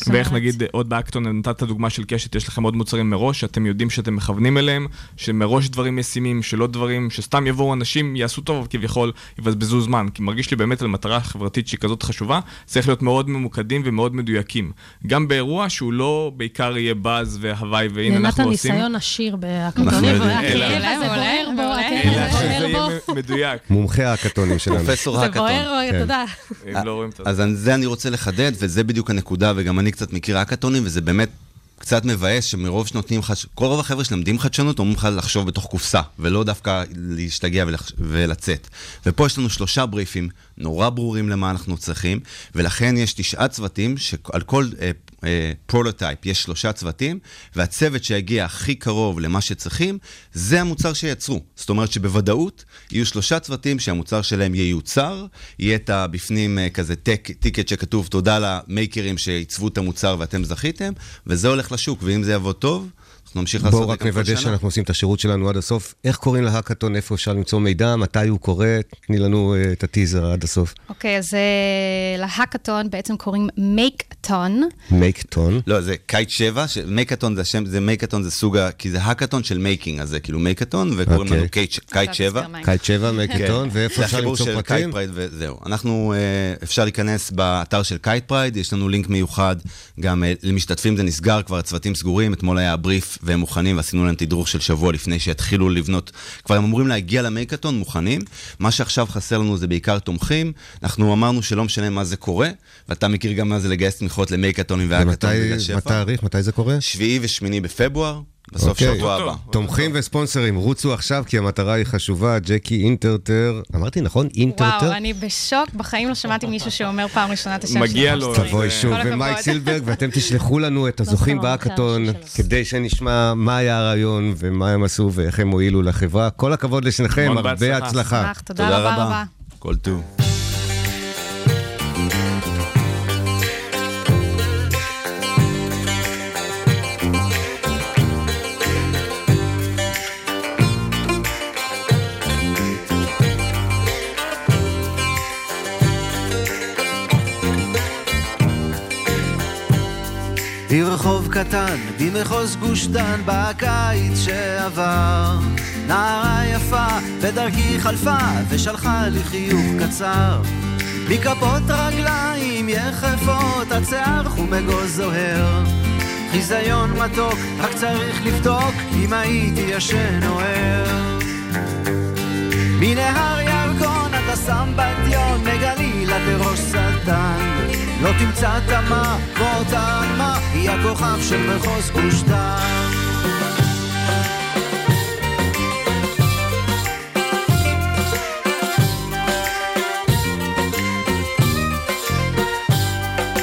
ואיך נגיד עוד באקטון, נתת דוגמה של קשת, יש לכם עוד מוצרים מראש, שאתם יודעים שאתם מכוונים אליהם, שמראש דברים ישימים, שלא דברים, שסתם יבואו אנשים, יעשו טוב, כביכול יבזבזו זמן. כי מרגיש לי באמת על מטרה חברתית שהיא כזאת חשובה, צריך להיות מאוד ממוקדים ומאוד מדויקים. גם באירוע שהוא לא בעיקר יהיה באז והוואי, והנה אנחנו עושים... נתן ניסיון עשיר בהאקתונים, הכאב הזה בוער בו, הכאב הזה בוער בו. מדויק. מומחי ההאקתונים שלנו. פרופסור האקתון. זה בוער, יודע. אם לא רואים את זה. אז זה אני רוצה לחדד, וזה בדיוק הנקודה, וגם אני קצת מכיר האקתונים, וזה באמת קצת מבאס שמרוב שנותנים, חש... כל רוב החבר'ה שלמדים חדשנות אומרים לך לחשוב בתוך קופסה, ולא דווקא להשתגע ולח... ולצאת. ופה יש לנו שלושה בריפים נורא ברורים למה אנחנו צריכים, ולכן יש תשעה צוותים שעל כל אה, prototype, יש שלושה צוותים, והצוות שיגיע הכי קרוב למה שצריכים, זה המוצר שיצרו. זאת אומרת שבוודאות יהיו שלושה צוותים שהמוצר שלהם ייוצר, יהיה את הבפנים אה, כזה tag, ticket שכתוב תודה למייקרים שעיצבו את המוצר ואתם זכיתם, וזה הולך לשוק, ואם זה יעבוד טוב, אנחנו נמשיך לעשות את זה גם כל שנה. בואו רק נוודא שאנחנו עושים את השירות שלנו עד הסוף. איך קוראים להאקתון, איפה אפשר למצוא מידע, מתי הוא קורה? תני לנו אה, את הטיזר עד הסוף. אוקיי, okay, אז אה, להאקתון בעצם קוראים מייקטון. מייקטון? לא, זה Kite 7, מייקטון זה השם, זה מייקטון זה סוג ה... כי זה האקתון של making, אז זה כאילו מייקטון, וקוראים לנו Kite 7. Kite 7, מייקטון, ואיפה אפשר למצוא פרטים? זה החיבור של קייט פרייד וזהו. אנחנו, אפשר להיכנס באתר של Kite Pride, יש לנו לינק מיוחד, גם למשתתפים זה נסגר, כבר הצוותים סגורים, אתמול היה הבריף והם מוכנים, ועשינו להם תדרוך של שבוע לפני שיתחילו לבנות. כבר הם אמורים להגיע למייקטון מוכנים. מה שעכשיו חסר לנו זה בעיקר תומכים. אנחנו אמרנו שלא משנה מה זה קורה, ואתה מכיר גם מה זה לגייס תמיכות למייקטונים והאקתון בגלל שפע. מתי תאריך? מתי זה קורה? שביעי ושמיני בפברואר. בסוף okay. אוקיי. שבוע הבא. תומכים וספונסרים, רוצו עכשיו כי המטרה היא חשובה. ג'קי אינטרטר, אמרתי נכון? אינטרטר? וואו, אני בשוק, בחיים לא שמעתי מישהו שאומר פעם ראשונה את השם שלו. מגיע לו. תבואי שוב, ומייק סילברג, ואתם תשלחו לנו את הזוכים באקתון, כדי שנשמע מה היה הרעיון ומה הם עשו ואיך הם הועילו לחברה. כל הכבוד לשניכם, הרבה הצלחה. תודה רבה. כל טוב. ברחוב קטן במחוז גוש דן בקיץ שעבר. נערה יפה בדרכי חלפה ושלחה לי חיוך קצר. מכפות רגליים יחפות השיער חומגו זוהר. חיזיון מתוק רק צריך לבדוק אם הייתי ישן או ער. מנהר ירקון אתה שם בדיון מגליל עד לראש שטן לא תמצא תמה כמו אותה עלמה, היא הכוכב של מחוז גוש.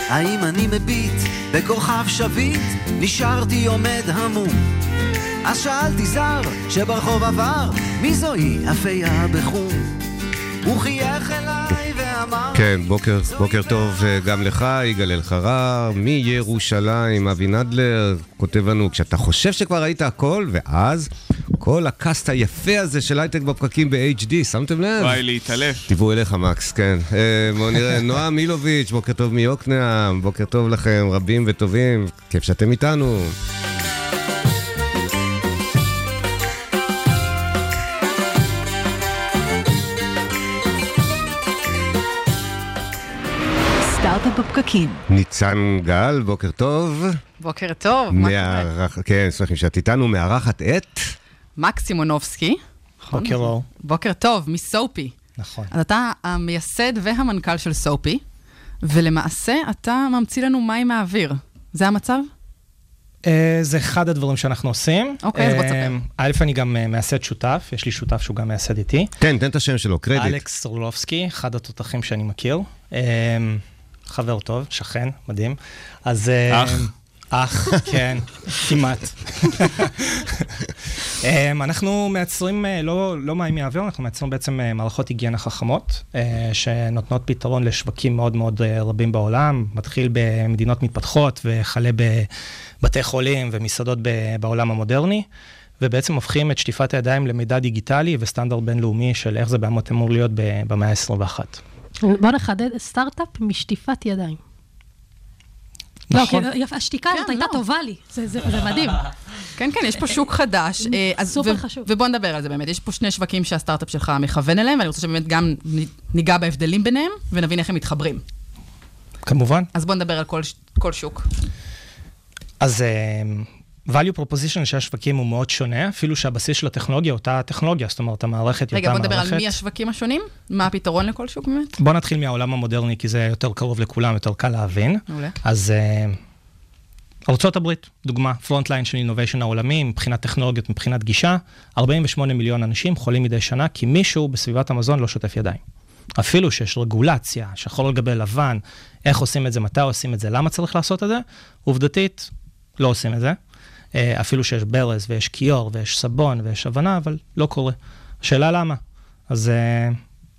האם אני מביט בכוכב שביט? נשארתי עומד המום. אז שאלתי זר שברחוב עבר, מי זוהי אפיה בחום? הוא חייך אליי כן, בוקר, בוקר טוב אה, גם לך, יגאל אלחרר, מירושלים, אבי נדלר, כותב לנו, כשאתה חושב שכבר ראית הכל, ואז כל הקאסט היפה הזה של הייטק בפקקים ב-HD, שמתם לב? וואי, להתעלף. טיוו אליך, מקס, כן. אה, בואו נראה, נועם מילוביץ', בוקר טוב מיוקנעם, בוקר טוב לכם, רבים וטובים, כיף שאתם איתנו. בפקקים. ניצן גל, בוקר טוב. בוקר טוב, מה קורה? כן, שמחים שאת איתנו, מארחת את... מקס סימונובסקי. בוקר אור. בוקר טוב, מסופי. נכון. אז אתה המייסד והמנכ"ל של סופי, ולמעשה אתה ממציא לנו מים מהאוויר. זה המצב? אה, זה אחד הדברים שאנחנו עושים. אוקיי, אז בוא תספר. אה, א', אני גם אה, מייסד שותף, יש לי שותף שהוא גם מייסד איתי. כן, תן את השם שלו, קרדיט. אלכס סורלובסקי, אחד התותחים שאני מכיר. חבר טוב, שכן, מדהים. אז... אח. אח, כן, כמעט. אנחנו מייצרים, לא, לא מים מהאוויר, אנחנו מייצרים בעצם מערכות היגיינה חכמות, שנותנות פתרון לשווקים מאוד מאוד רבים בעולם, מתחיל במדינות מתפתחות וכלה בבתי חולים ומסעדות בעולם המודרני. ובעצם הופכים את שטיפת הידיים למידע דיגיטלי וסטנדרט בינלאומי של איך זה באמת אמור להיות במאה ה-21. בוא נחדד, סטארט-אפ משטיפת ידיים. נכון. לא, כי השתיקה הזאת כן, הייתה לא. טובה לי, זה, זה, זה מדהים. כן, כן, יש פה שוק חדש. אה, אז- סופר חשוב. ובוא נדבר על זה באמת. יש פה שני שווקים שהסטארט-אפ שלך מכוון אליהם, ואני רוצה שבאמת גם ניגע בהבדלים ביניהם, ונבין איך הם מתחברים. כמובן. אז בוא נדבר על כל, שוק. אז uh, value proposition של השווקים הוא מאוד שונה, אפילו שהבסיס של הטכנולוגיה הוא אותה טכנולוגיה, זאת אומרת, המערכת היא רגע, אותה בוא נדבר מערכת. על מי השווקים השונים, מה הפתרון לכל שוק באמת. בוא נתחיל מהעולם המודרני, כי זה יותר קרוב לכולם, יותר קל להבין. מעולה. אז uh, ארה"ב, דוגמה, front line של innovation העולמי, מבחינת טכנולוגיות, מבחינת גישה, 48 מיליון אנשים חולים מדי שנה, כי מישהו בסביבת המזון לא שוטף ידיים. אפילו שיש רגולציה, שחור על גבי לבן, איך עושים את זה, מתי עושים את זה, למה צריך לעשות את זה, עובדתית, לא עושים את זה. אה, אפילו שיש ברז ויש כיור ויש סבון ויש הבנה, אבל לא קורה. השאלה למה? אז uh,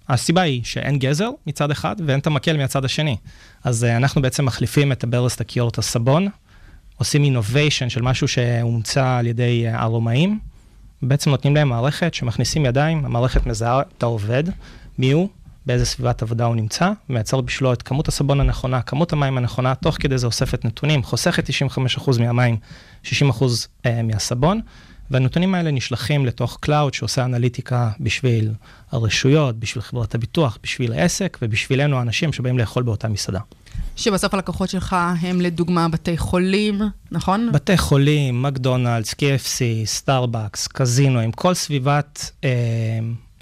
הסיבה היא שאין גזר מצד אחד ואין את המקל מהצד השני. אז uh, אנחנו בעצם מחליפים את הברז, את הכיור, את הסבון, עושים אינוביישן של משהו שהומצא על ידי הרומאים, בעצם נותנים להם מערכת שמכניסים ידיים, המערכת מזהה את העובד, מי הוא, באיזה סביבת עבודה הוא נמצא, מייצר בשבילו את כמות הסבון הנכונה, כמות המים הנכונה, תוך כדי זה אוספת נתונים, חוסכת 95% מהמים, 60% אה, מהסבון, והנתונים האלה נשלחים לתוך cloud שעושה אנליטיקה בשביל הרשויות, בשביל חברת הביטוח, בשביל העסק ובשבילנו האנשים שבאים לאכול באותה מסעדה. שבסוף הלקוחות שלך הם לדוגמה בתי חולים, נכון? בתי חולים, מקדונלדס, KFC, סטארבקס, קזינו, עם כל סביבת אה,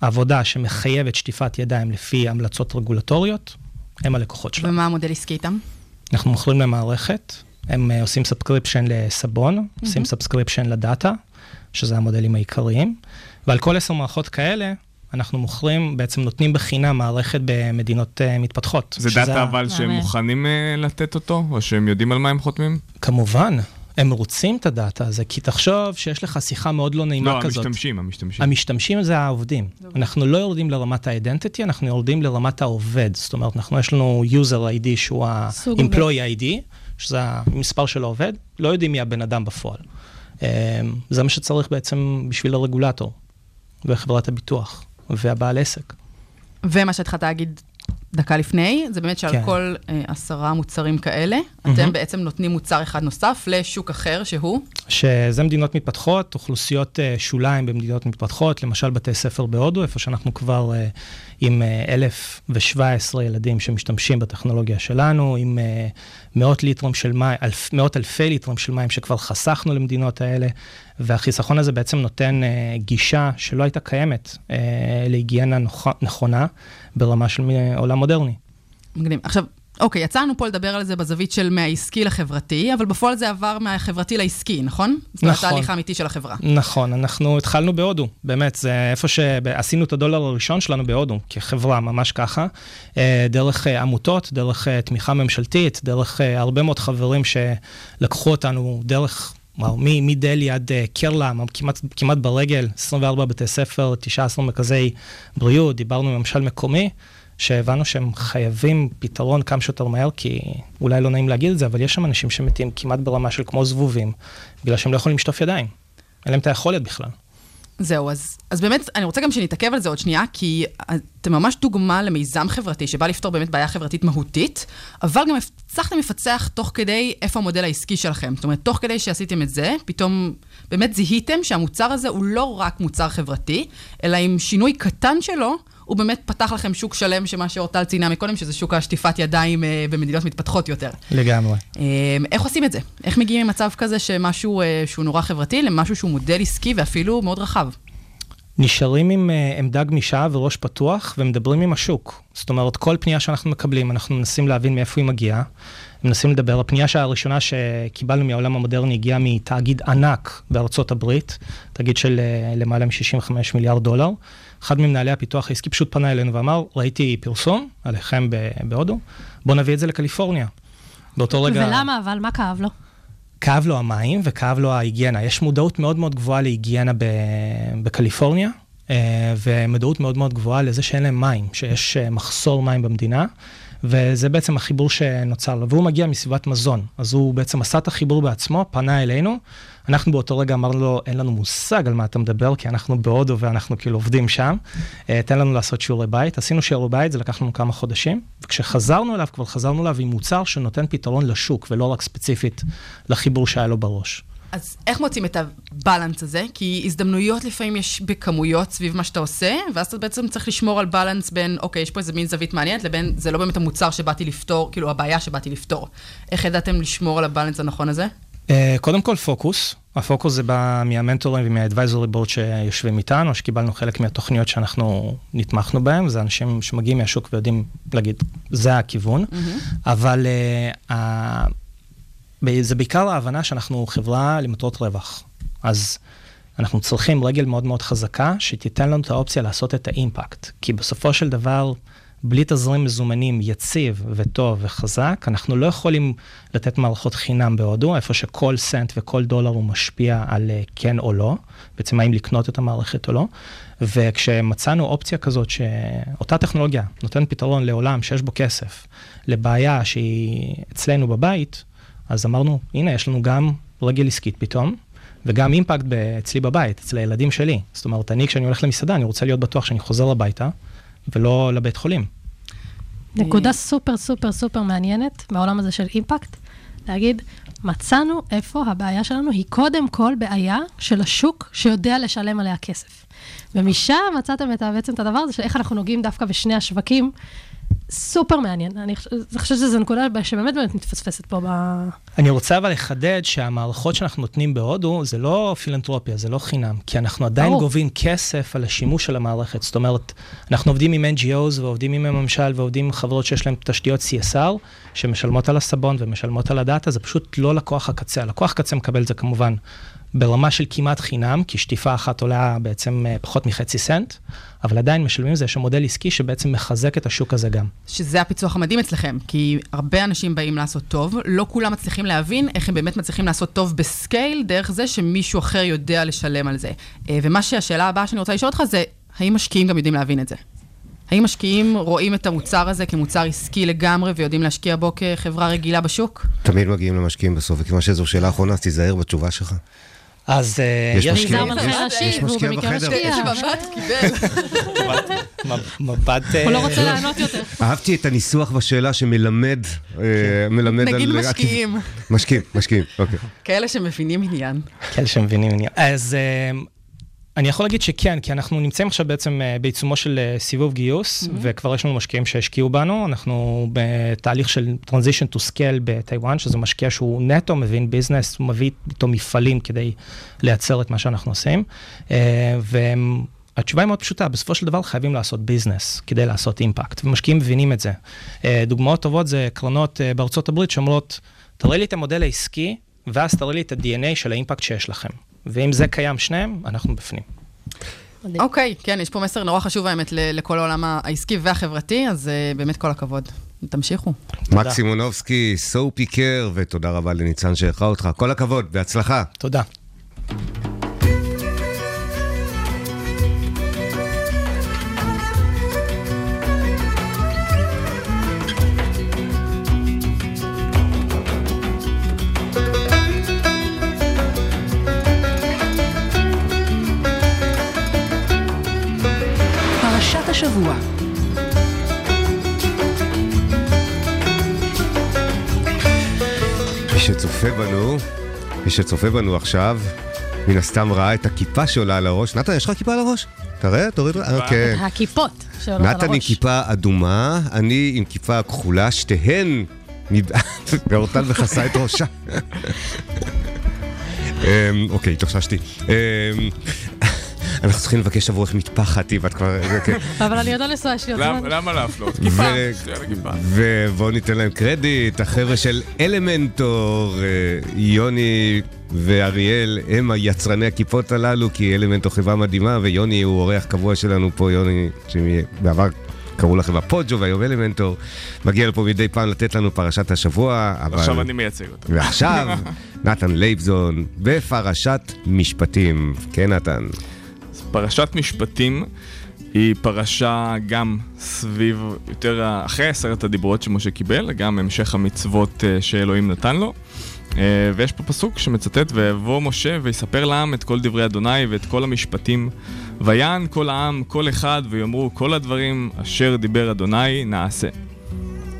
עבודה שמחייבת שטיפת ידיים לפי המלצות רגולטוריות, הם הלקוחות שלנו. ומה המודל עסקי איתם? אנחנו מוכרים להם מערכת, הם אה, עושים subscription לסבון, עושים subscription לדאטה, שזה המודלים העיקריים, ועל כל עשר מערכות כאלה, אנחנו מוכרים, בעצם נותנים בחינם מערכת במדינות אה, מתפתחות. זה שזה דאטה אבל שהם מוכנים אה, לתת אותו, או שהם יודעים על מה הם חותמים? כמובן, הם רוצים את הדאטה הזה, כי תחשוב שיש לך שיחה מאוד לא נעימה לא, כזאת. המשתמשים, המשתמשים. המשתמשים זה העובדים. אנחנו לא יורדים לרמת ה-identity, אנחנו יורדים לרמת העובד. זאת אומרת, אנחנו, יש לנו user ID שהוא ה-employee ID, שזה המספר של העובד, לא יודעים מי הבן אדם בפועל. אמ, זה מה שצריך בעצם בשביל הרגולטור, וחברת הביטוח, והבעל עסק. ומה שהתחלת להגיד דקה לפני, זה באמת שעל כן. כל אה, עשרה מוצרים כאלה, אתם בעצם נותנים מוצר אחד נוסף לשוק אחר, שהוא? שזה מדינות מתפתחות, אוכלוסיות אה, שוליים במדינות מתפתחות, למשל בתי ספר בהודו, איפה שאנחנו כבר אה, עם אה, 1,017 ילדים שמשתמשים בטכנולוגיה שלנו, עם אה, מאות ליטרים של מים, אלף, מאות אלפי ליטרים של מים שכבר חסכנו למדינות האלה, והחיסכון הזה בעצם נותן אה, גישה שלא הייתה קיימת אה, להיגיינה נוכ- נכונה ברמה של אה, עולם מודרני. מגניב. עכשיו, אוקיי, יצאנו פה לדבר על זה בזווית של מהעסקי לחברתי, אבל בפועל זה עבר מהחברתי לעסקי, נכון? נכון. התהליך האמיתי של החברה. נכון, אנחנו התחלנו בהודו, באמת, זה איפה שעשינו את הדולר הראשון שלנו בהודו, כחברה, ממש ככה, אה, דרך אה, עמותות, דרך תמיכה ממשלתית, דרך הרבה מאוד חברים שלקחו אותנו דרך... וואו, מדלהי עד uh, קרלם, כמעט, כמעט ברגל, 24 בתי ספר, 19 מרכזי בריאות, דיברנו עם ממשל מקומי, שהבנו שהם חייבים פתרון כמה שיותר מהר, כי אולי לא נעים להגיד את זה, אבל יש שם אנשים שמתים כמעט ברמה של כמו זבובים, בגלל שהם לא יכולים לשטוף ידיים. אין להם את היכולת בכלל. זהו, אז, אז באמת, אני רוצה גם שנתעכב על זה עוד שנייה, כי אתם ממש דוגמה למיזם חברתי שבא לפתור באמת בעיה חברתית מהותית, אבל גם הצלחתם לפצח תוך כדי איפה המודל העסקי שלכם. זאת אומרת, תוך כדי שעשיתם את זה, פתאום באמת זיהיתם שהמוצר הזה הוא לא רק מוצר חברתי, אלא עם שינוי קטן שלו, הוא באמת פתח לכם שוק שלם, שמה שאורטל ציינה מקודם, שזה שוק השטיפת ידיים אה, במדינות מתפתחות יותר. לגמרי. אה, איך עושים את זה? איך מגיעים ממצב כזה שמשהו אה, שהוא נורא חברתי, למשהו שהוא מודל עסקי ואפילו מאוד רחב? נשארים עם עמדה גמישה וראש פתוח ומדברים עם השוק. זאת אומרת, כל פנייה שאנחנו מקבלים, אנחנו מנסים להבין מאיפה היא מגיעה. מנסים לדבר. הפנייה הראשונה שקיבלנו מהעולם המודרני הגיעה מתאגיד ענק בארצות הברית, תאגיד של למעלה מ-65 מיליארד דולר. אחד ממנהלי הפיתוח העסקי פשוט פנה אלינו ואמר, ראיתי פרסום עליכם בהודו, בואו נביא את זה לקליפורניה. באותו רגע... ולמה אבל? מה כאב לו? כאב לו המים וכאב לו ההיגיינה. יש מודעות מאוד מאוד גבוהה להיגיינה בקליפורניה, אה, ומודעות מאוד מאוד גבוהה לזה שאין להם מים, שיש אה, מחסור מים במדינה. וזה בעצם החיבור שנוצר לו, והוא מגיע מסביבת מזון, אז הוא בעצם עשה את החיבור בעצמו, פנה אלינו, אנחנו באותו רגע אמרנו לו, אין לנו מושג על מה אתה מדבר, כי אנחנו בהודו ואנחנו כאילו עובדים שם, אה, תן לנו לעשות שיעורי בית, עשינו שיעורי בית, זה לקח לנו כמה חודשים, וכשחזרנו אליו, כבר חזרנו אליו עם מוצר שנותן פתרון לשוק, ולא רק ספציפית לחיבור שהיה לו בראש. אז איך מוצאים את הבלנס הזה? כי הזדמנויות לפעמים יש בכמויות סביב מה שאתה עושה, ואז אתה בעצם צריך לשמור על בלנס בין, אוקיי, יש פה איזה מין זווית מעניינת, לבין זה לא באמת המוצר שבאתי לפתור, כאילו הבעיה שבאתי לפתור. איך ידעתם לשמור על הבלנס הנכון הזה? Uh, קודם כל פוקוס. הפוקוס זה בא מהמנטורים ומהאדוויזורי בורד שיושבים איתנו, שקיבלנו חלק מהתוכניות שאנחנו נתמכנו בהן, זה אנשים שמגיעים מהשוק ויודעים להגיד, זה הכיוון, mm-hmm. אבל uh, זה בעיקר ההבנה שאנחנו חברה למטרות רווח. אז אנחנו צריכים רגל מאוד מאוד חזקה, שתיתן לנו את האופציה לעשות את האימפקט. כי בסופו של דבר, בלי תזרים מזומנים יציב וטוב וחזק, אנחנו לא יכולים לתת מערכות חינם בהודו, איפה שכל סנט וכל דולר הוא משפיע על אה, כן או לא, בעצם האם לקנות את המערכת או לא. וכשמצאנו אופציה כזאת שאותה טכנולוגיה נותנת פתרון לעולם שיש בו כסף, לבעיה שהיא אצלנו בבית, אז אמרנו, הנה, יש לנו גם רגל עסקית פתאום, וגם אימפקט אצלי בבית, אצל הילדים שלי. זאת אומרת, אני, כשאני הולך למסעדה, אני רוצה להיות בטוח שאני חוזר הביתה, ולא לבית חולים. נקודה סופר סופר סופר מעניינת בעולם הזה של אימפקט, להגיד, מצאנו איפה הבעיה שלנו היא קודם כל בעיה של השוק שיודע לשלם עליה כסף. ומשם מצאתם את, בעצם את הדבר הזה של איך אנחנו נוגעים דווקא בשני השווקים סופר מעניין. אני חושבת שזו נקודה שבאמת באמת מתפספסת פה ב... אני רוצה אבל לחדד שהמערכות שאנחנו נותנים בהודו זה לא פילנטרופיה, זה לא חינם, כי אנחנו עדיין. גובים כסף על השימוש של המערכת. זאת אומרת, אנחנו עובדים עם NGOs ועובדים עם הממשל ועובדים עם חברות שיש להן תשתיות CSR, שמשלמות על הסבון ומשלמות על הדאטה, זה פשוט לא לקוח הקצה. הלקוח הקצה מקבל את זה כמובן ברמה של כמעט חינם, כי שטיפה אחת עולה בעצם אה, פחות מחצי סנט, אבל עדיין משלמים זה, יש מודל עסקי שבעצם מחזק את השוק הזה גם. שזה הפיצוח המדהים אצלכם, כי הרבה אנשים באים לעשות טוב, לא כולם מצליחים להבין איך הם באמת מצליחים לעשות טוב בסקייל, דרך זה שמישהו אחר יודע לשלם על זה. אה, ומה שהשאלה הבאה שאני רוצה לשאול אותך זה, האם משקיעים גם יודעים להבין את זה? האם משקיעים רואים את המוצר הזה כמוצר עסקי לגמרי ויודעים להשקיע בו כחברה רגילה בשוק? תמיד מגיעים למשקיעים בסוף, וכיוון שזו שאלה אחרונה, אז תיזהר בתשובה שלך. אז אה, יש משקיע בחדר. איזה מבט קיבל. מבט... הוא לא רוצה לענות יותר. אהבתי את הניסוח בשאלה שמלמד, אה, מלמד על... נגיד משקיעים. משקיעים, משקיעים, אוקיי. כאלה שמבינים עניין. כאלה שמבינים עניין. אז אה, אני יכול להגיד שכן, כי אנחנו נמצאים עכשיו בעצם אה, בעיצומו של אה, סיבוב גיוס, mm-hmm. וכבר יש לנו משקיעים שהשקיעו בנו, אנחנו בתהליך של transition to scale בטיוואן, שזה משקיע שהוא נטו מבין ביזנס, הוא מביא איתו מפעלים כדי לייצר את מה שאנחנו עושים. אה, והתשובה היא מאוד פשוטה, בסופו של דבר חייבים לעשות ביזנס כדי לעשות אימפקט, ומשקיעים מבינים את זה. דוגמאות טובות זה קרנות בארצות הברית שאומרות, תראה לי את המודל העסקי, ואז תראה לי את ה-DNA של האימפקט שיש לכם. ואם זה קיים שניהם, אנחנו בפנים. אוקיי, okay, כן, יש פה מסר נורא חשוב האמת לכל העולם העסקי והחברתי, אז uh, באמת כל הכבוד. תמשיכו. מקס סימונובסקי, סו פיקר, ותודה רבה לניצן שאירחה אותך. כל הכבוד, בהצלחה. תודה. שצופה בנו, מי שצופה בנו עכשיו, מן הסתם ראה את הכיפה שעולה על הראש. נתן, יש לך כיפה על הראש? תראה, תוריד... אוקיי. הכיפות שעולות על הראש. נתן עם כיפה אדומה, אני עם כיפה כחולה, שתיהן... ואורטל מכסה את ראשה. אמ, אוקיי, התאוששתי. אנחנו צריכים לבקש עבורך מטפחת, אם את כבר... כן. אבל אני עוד לא נשואה, יש לי עוד זמן. למה להפלות? כיפה. ובואו ניתן להם קרדיט, החבר'ה של אלמנטור, אה, יוני ואריאל הם היצרני הכיפות הללו, כי אלמנטור חברה מדהימה, ויוני הוא אורח קבוע שלנו פה, יוני, שבעבר קראו לכם הפוג'ו והיום אלמנטור, מגיע לפה מדי פעם לתת לנו פרשת השבוע, אבל... עכשיו אני מייצג אותו. ועכשיו, נתן לייבזון בפרשת משפטים. כן, נתן. פרשת משפטים היא פרשה גם סביב יותר אחרי עשרת הדיברות שמשה קיבל, גם המשך המצוות אה, שאלוהים נתן לו. אה, ויש פה פסוק שמצטט, ויבוא משה ויספר לעם את כל דברי אדוני ואת כל המשפטים. ויען כל העם, כל אחד, ויאמרו כל הדברים אשר דיבר אדוני נעשה.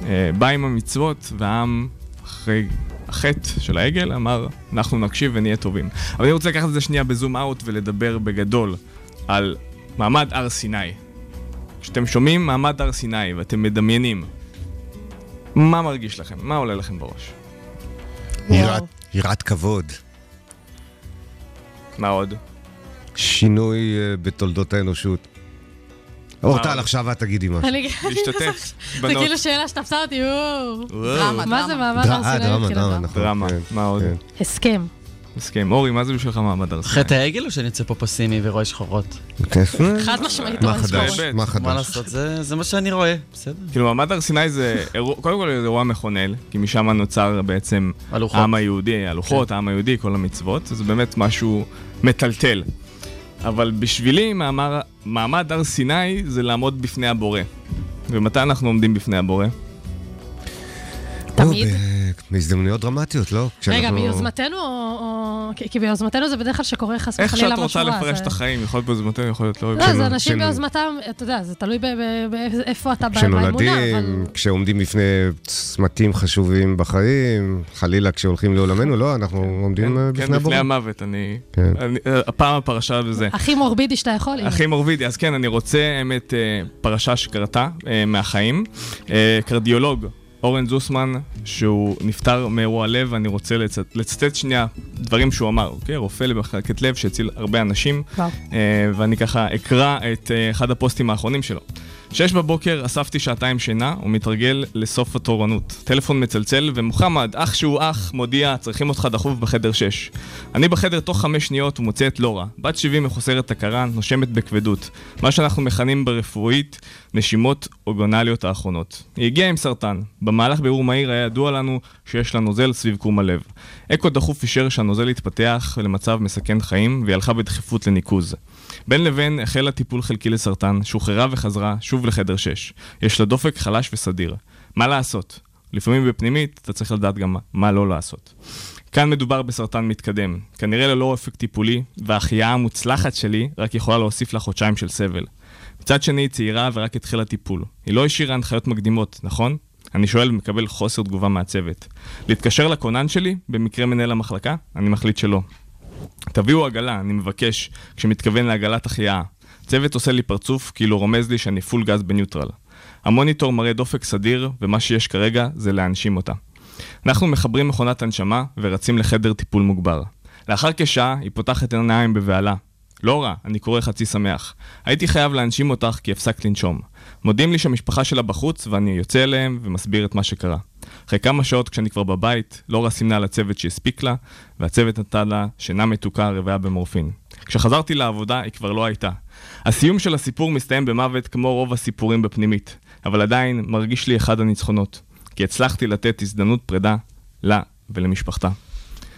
אה, בא עם המצוות, והעם אחרי החטא של העגל אמר, אנחנו נקשיב ונהיה טובים. אבל אני רוצה לקחת את זה שנייה בזום אאוט ולדבר בגדול על מעמד הר סיני. כשאתם שומעים מעמד הר סיני ואתם מדמיינים, מה מרגיש לכם? מה עולה לכם בראש? יראת כבוד. מה עוד? שינוי אה, בתולדות האנושות. אורטל, עכשיו את תגידי משהו. להשתתף, בנות. זה כאילו שאלה שתפסה אותי, וואו. מה זה מעמד הר סיני? דרמה, דרמה, נכון. דרמה, כן, מה עוד? כן. הסכם. מסכים. אורי, מה זה בשבילך מעמד הר סיני? חטא העגל או שאני יוצא פה פסימי ורואה שחורות? חד משמעית, מה חדש? מה חדש? מה לעשות, זה מה שאני רואה, בסדר. כאילו, מעמד הר סיני זה, קודם כל זה אירוע מכונן, כי משם נוצר בעצם העם היהודי, הלוחות, כן. העם היהודי, כל המצוות, זה באמת משהו מטלטל. אבל בשבילי מעמד הר סיני זה לעמוד בפני הבורא. ומתי אנחנו עומדים בפני הבורא? תמיד. בהזדמנויות דרמטיות, לא? רגע, ביוזמתנו או... כי ביוזמתנו זה בדרך כלל שקורה חס וחלילה משהו רע. איך שאת רוצה לפרש את החיים, יכול להיות ביוזמתנו, יכול להיות לא. לא, זה אנשים ביוזמתם, אתה יודע, זה תלוי באיפה אתה באמונה, אבל... כשנולדים, כשעומדים בפני צמתים חשובים בחיים, חלילה כשהולכים לעולמנו, לא, אנחנו כן, עומדים כן, בפני הבורא. כן, בפני המוות, אני... כן. הפעם הפרשה וזה. הכי מורבידי שאתה יכול. הכי מורבידי, אז כן, אני רוצה, האמת, אה, פרשה שקרתה אה, מהחיים. אה, קרדיולוג. אורן זוסמן, שהוא נפטר מאירוע לב, אני רוצה לצט... לצטט שנייה דברים שהוא אמר, אוקיי? רופא למחלקת לב שהציל הרבה אנשים, וואו. אה, ואני ככה אקרא את אה, אחד הפוסטים האחרונים שלו. שש בבוקר אספתי שעתיים שינה ומתרגל לסוף התורנות. טלפון מצלצל ומוחמד, אח שהוא אח, מודיע, צריכים אותך דחוף בחדר שש. אני בחדר תוך חמש שניות ומוצא את לורה, בת שבעים מחוסרת הכרה, נושמת בכבדות. מה שאנחנו מכנים ברפואית נשימות אוגונליות האחרונות. היא הגיעה עם סרטן. במהלך בירור מהיר היה ידוע לנו שיש לה נוזל סביב קרום הלב. אקו דחוף אישר שהנוזל יתפתח למצב מסכן חיים והיא הלכה בדחיפות לניקוז. בין לבין החלה טיפול חלקי לסרטן, שוחררה וחזרה שוב לחדר 6. יש לה דופק חלש וסדיר. מה לעשות? לפעמים בפנימית אתה צריך לדעת גם מה לא לעשות. כאן מדובר בסרטן מתקדם, כנראה ללא אופק טיפולי, וההחייאה המוצלחת שלי רק יכולה להוסיף לה חודשיים של סבל. מצד שני, היא צעירה ורק התחילה טיפול. היא לא השאירה הנחיות מקדימות, נכון? אני שואל ומקבל חוסר תגובה מהצוות. להתקשר לכונן שלי, במקרה מנהל המחלקה? אני מחליט שלא. תביאו עגלה, אני מבקש, כשמתכוון לעגלת החייאה. צוות עושה לי פרצוף, כאילו רומז לי שאני פול גז בניוטרל. המוניטור מראה דופק סדיר, ומה שיש כרגע זה להנשים אותה. אנחנו מחברים מכונת הנשמה ורצים לחדר טיפול מוגבר. לאחר כשעה היא פותחת עיניים בבהלה. לא רע, אני קורא חצי שמח. הייתי חייב להנשים אותך כי הפסקת לנשום. מודיעים לי שהמשפחה שלה בחוץ ואני יוצא אליהם ומסביר את מה שקרה. אחרי כמה שעות כשאני כבר בבית, לורה סימנה לצוות שהספיק לה, והצוות נתן לה שינה מתוקה רוויה במורפין. כשחזרתי לעבודה היא כבר לא הייתה. הסיום של הסיפור מסתיים במוות כמו רוב הסיפורים בפנימית, אבל עדיין מרגיש לי אחד הניצחונות, כי הצלחתי לתת הזדמנות פרידה לה ולמשפחתה.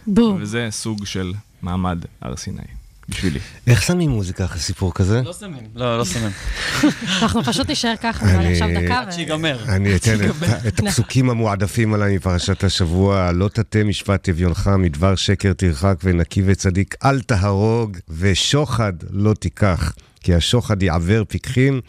בום. וזה סוג של מעמד הר סיני. בשבילי. איך שמים מוזיקה אחרי סיפור כזה? לא שמים. לא, לא שמים. אנחנו פשוט נשאר ככה, לי עכשיו דקה. עד שיגמר. אני אתן את הפסוקים המועדפים עליי מפרשת השבוע. לא תטה משפט אביונך, מדבר שקר תרחק, ונקי וצדיק אל תהרוג, ושוחד לא תיקח, כי השוחד יעוור פיקחים.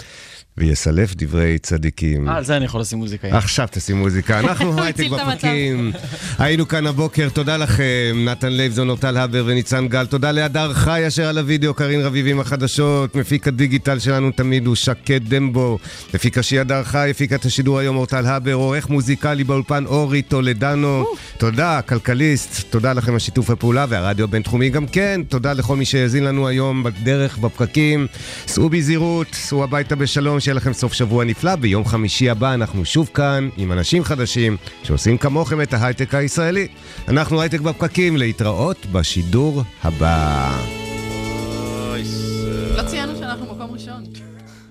ויסלף דברי צדיקים. אה, על זה אני יכול לשים מוזיקה. עכשיו תשים מוזיקה. אנחנו הייטק בפרקים. היינו כאן הבוקר, תודה לכם. נתן לייבזון, אורטל הבר וניצן גל. תודה להדר חי אשר על הוידאו, קרין רביבים החדשות. מפיק הדיגיטל שלנו תמיד הוא שקד דמבו. מפיק ראשי הדר חי, הפיק את השידור היום אורטל הבר. עורך מוזיקלי באולפן אורי טולדנו. תודה, כלכליסט. תודה לכם על שיתוף הפעולה והרדיו הבינתחומי גם כן. תודה לכל מי שהאזין לנו היום בדרך, בפקקים. סעו בזהירות, סעו הביתה בשלום. שיהיה לכם סוף שבוע נפלא. ביום חמישי הבא אנחנו שוב כאן עם אנשים חדשים שעושים כמוכם את ההייטק הישראלי. אנחנו הייטק בפקקים, להתראות בשידור הבא.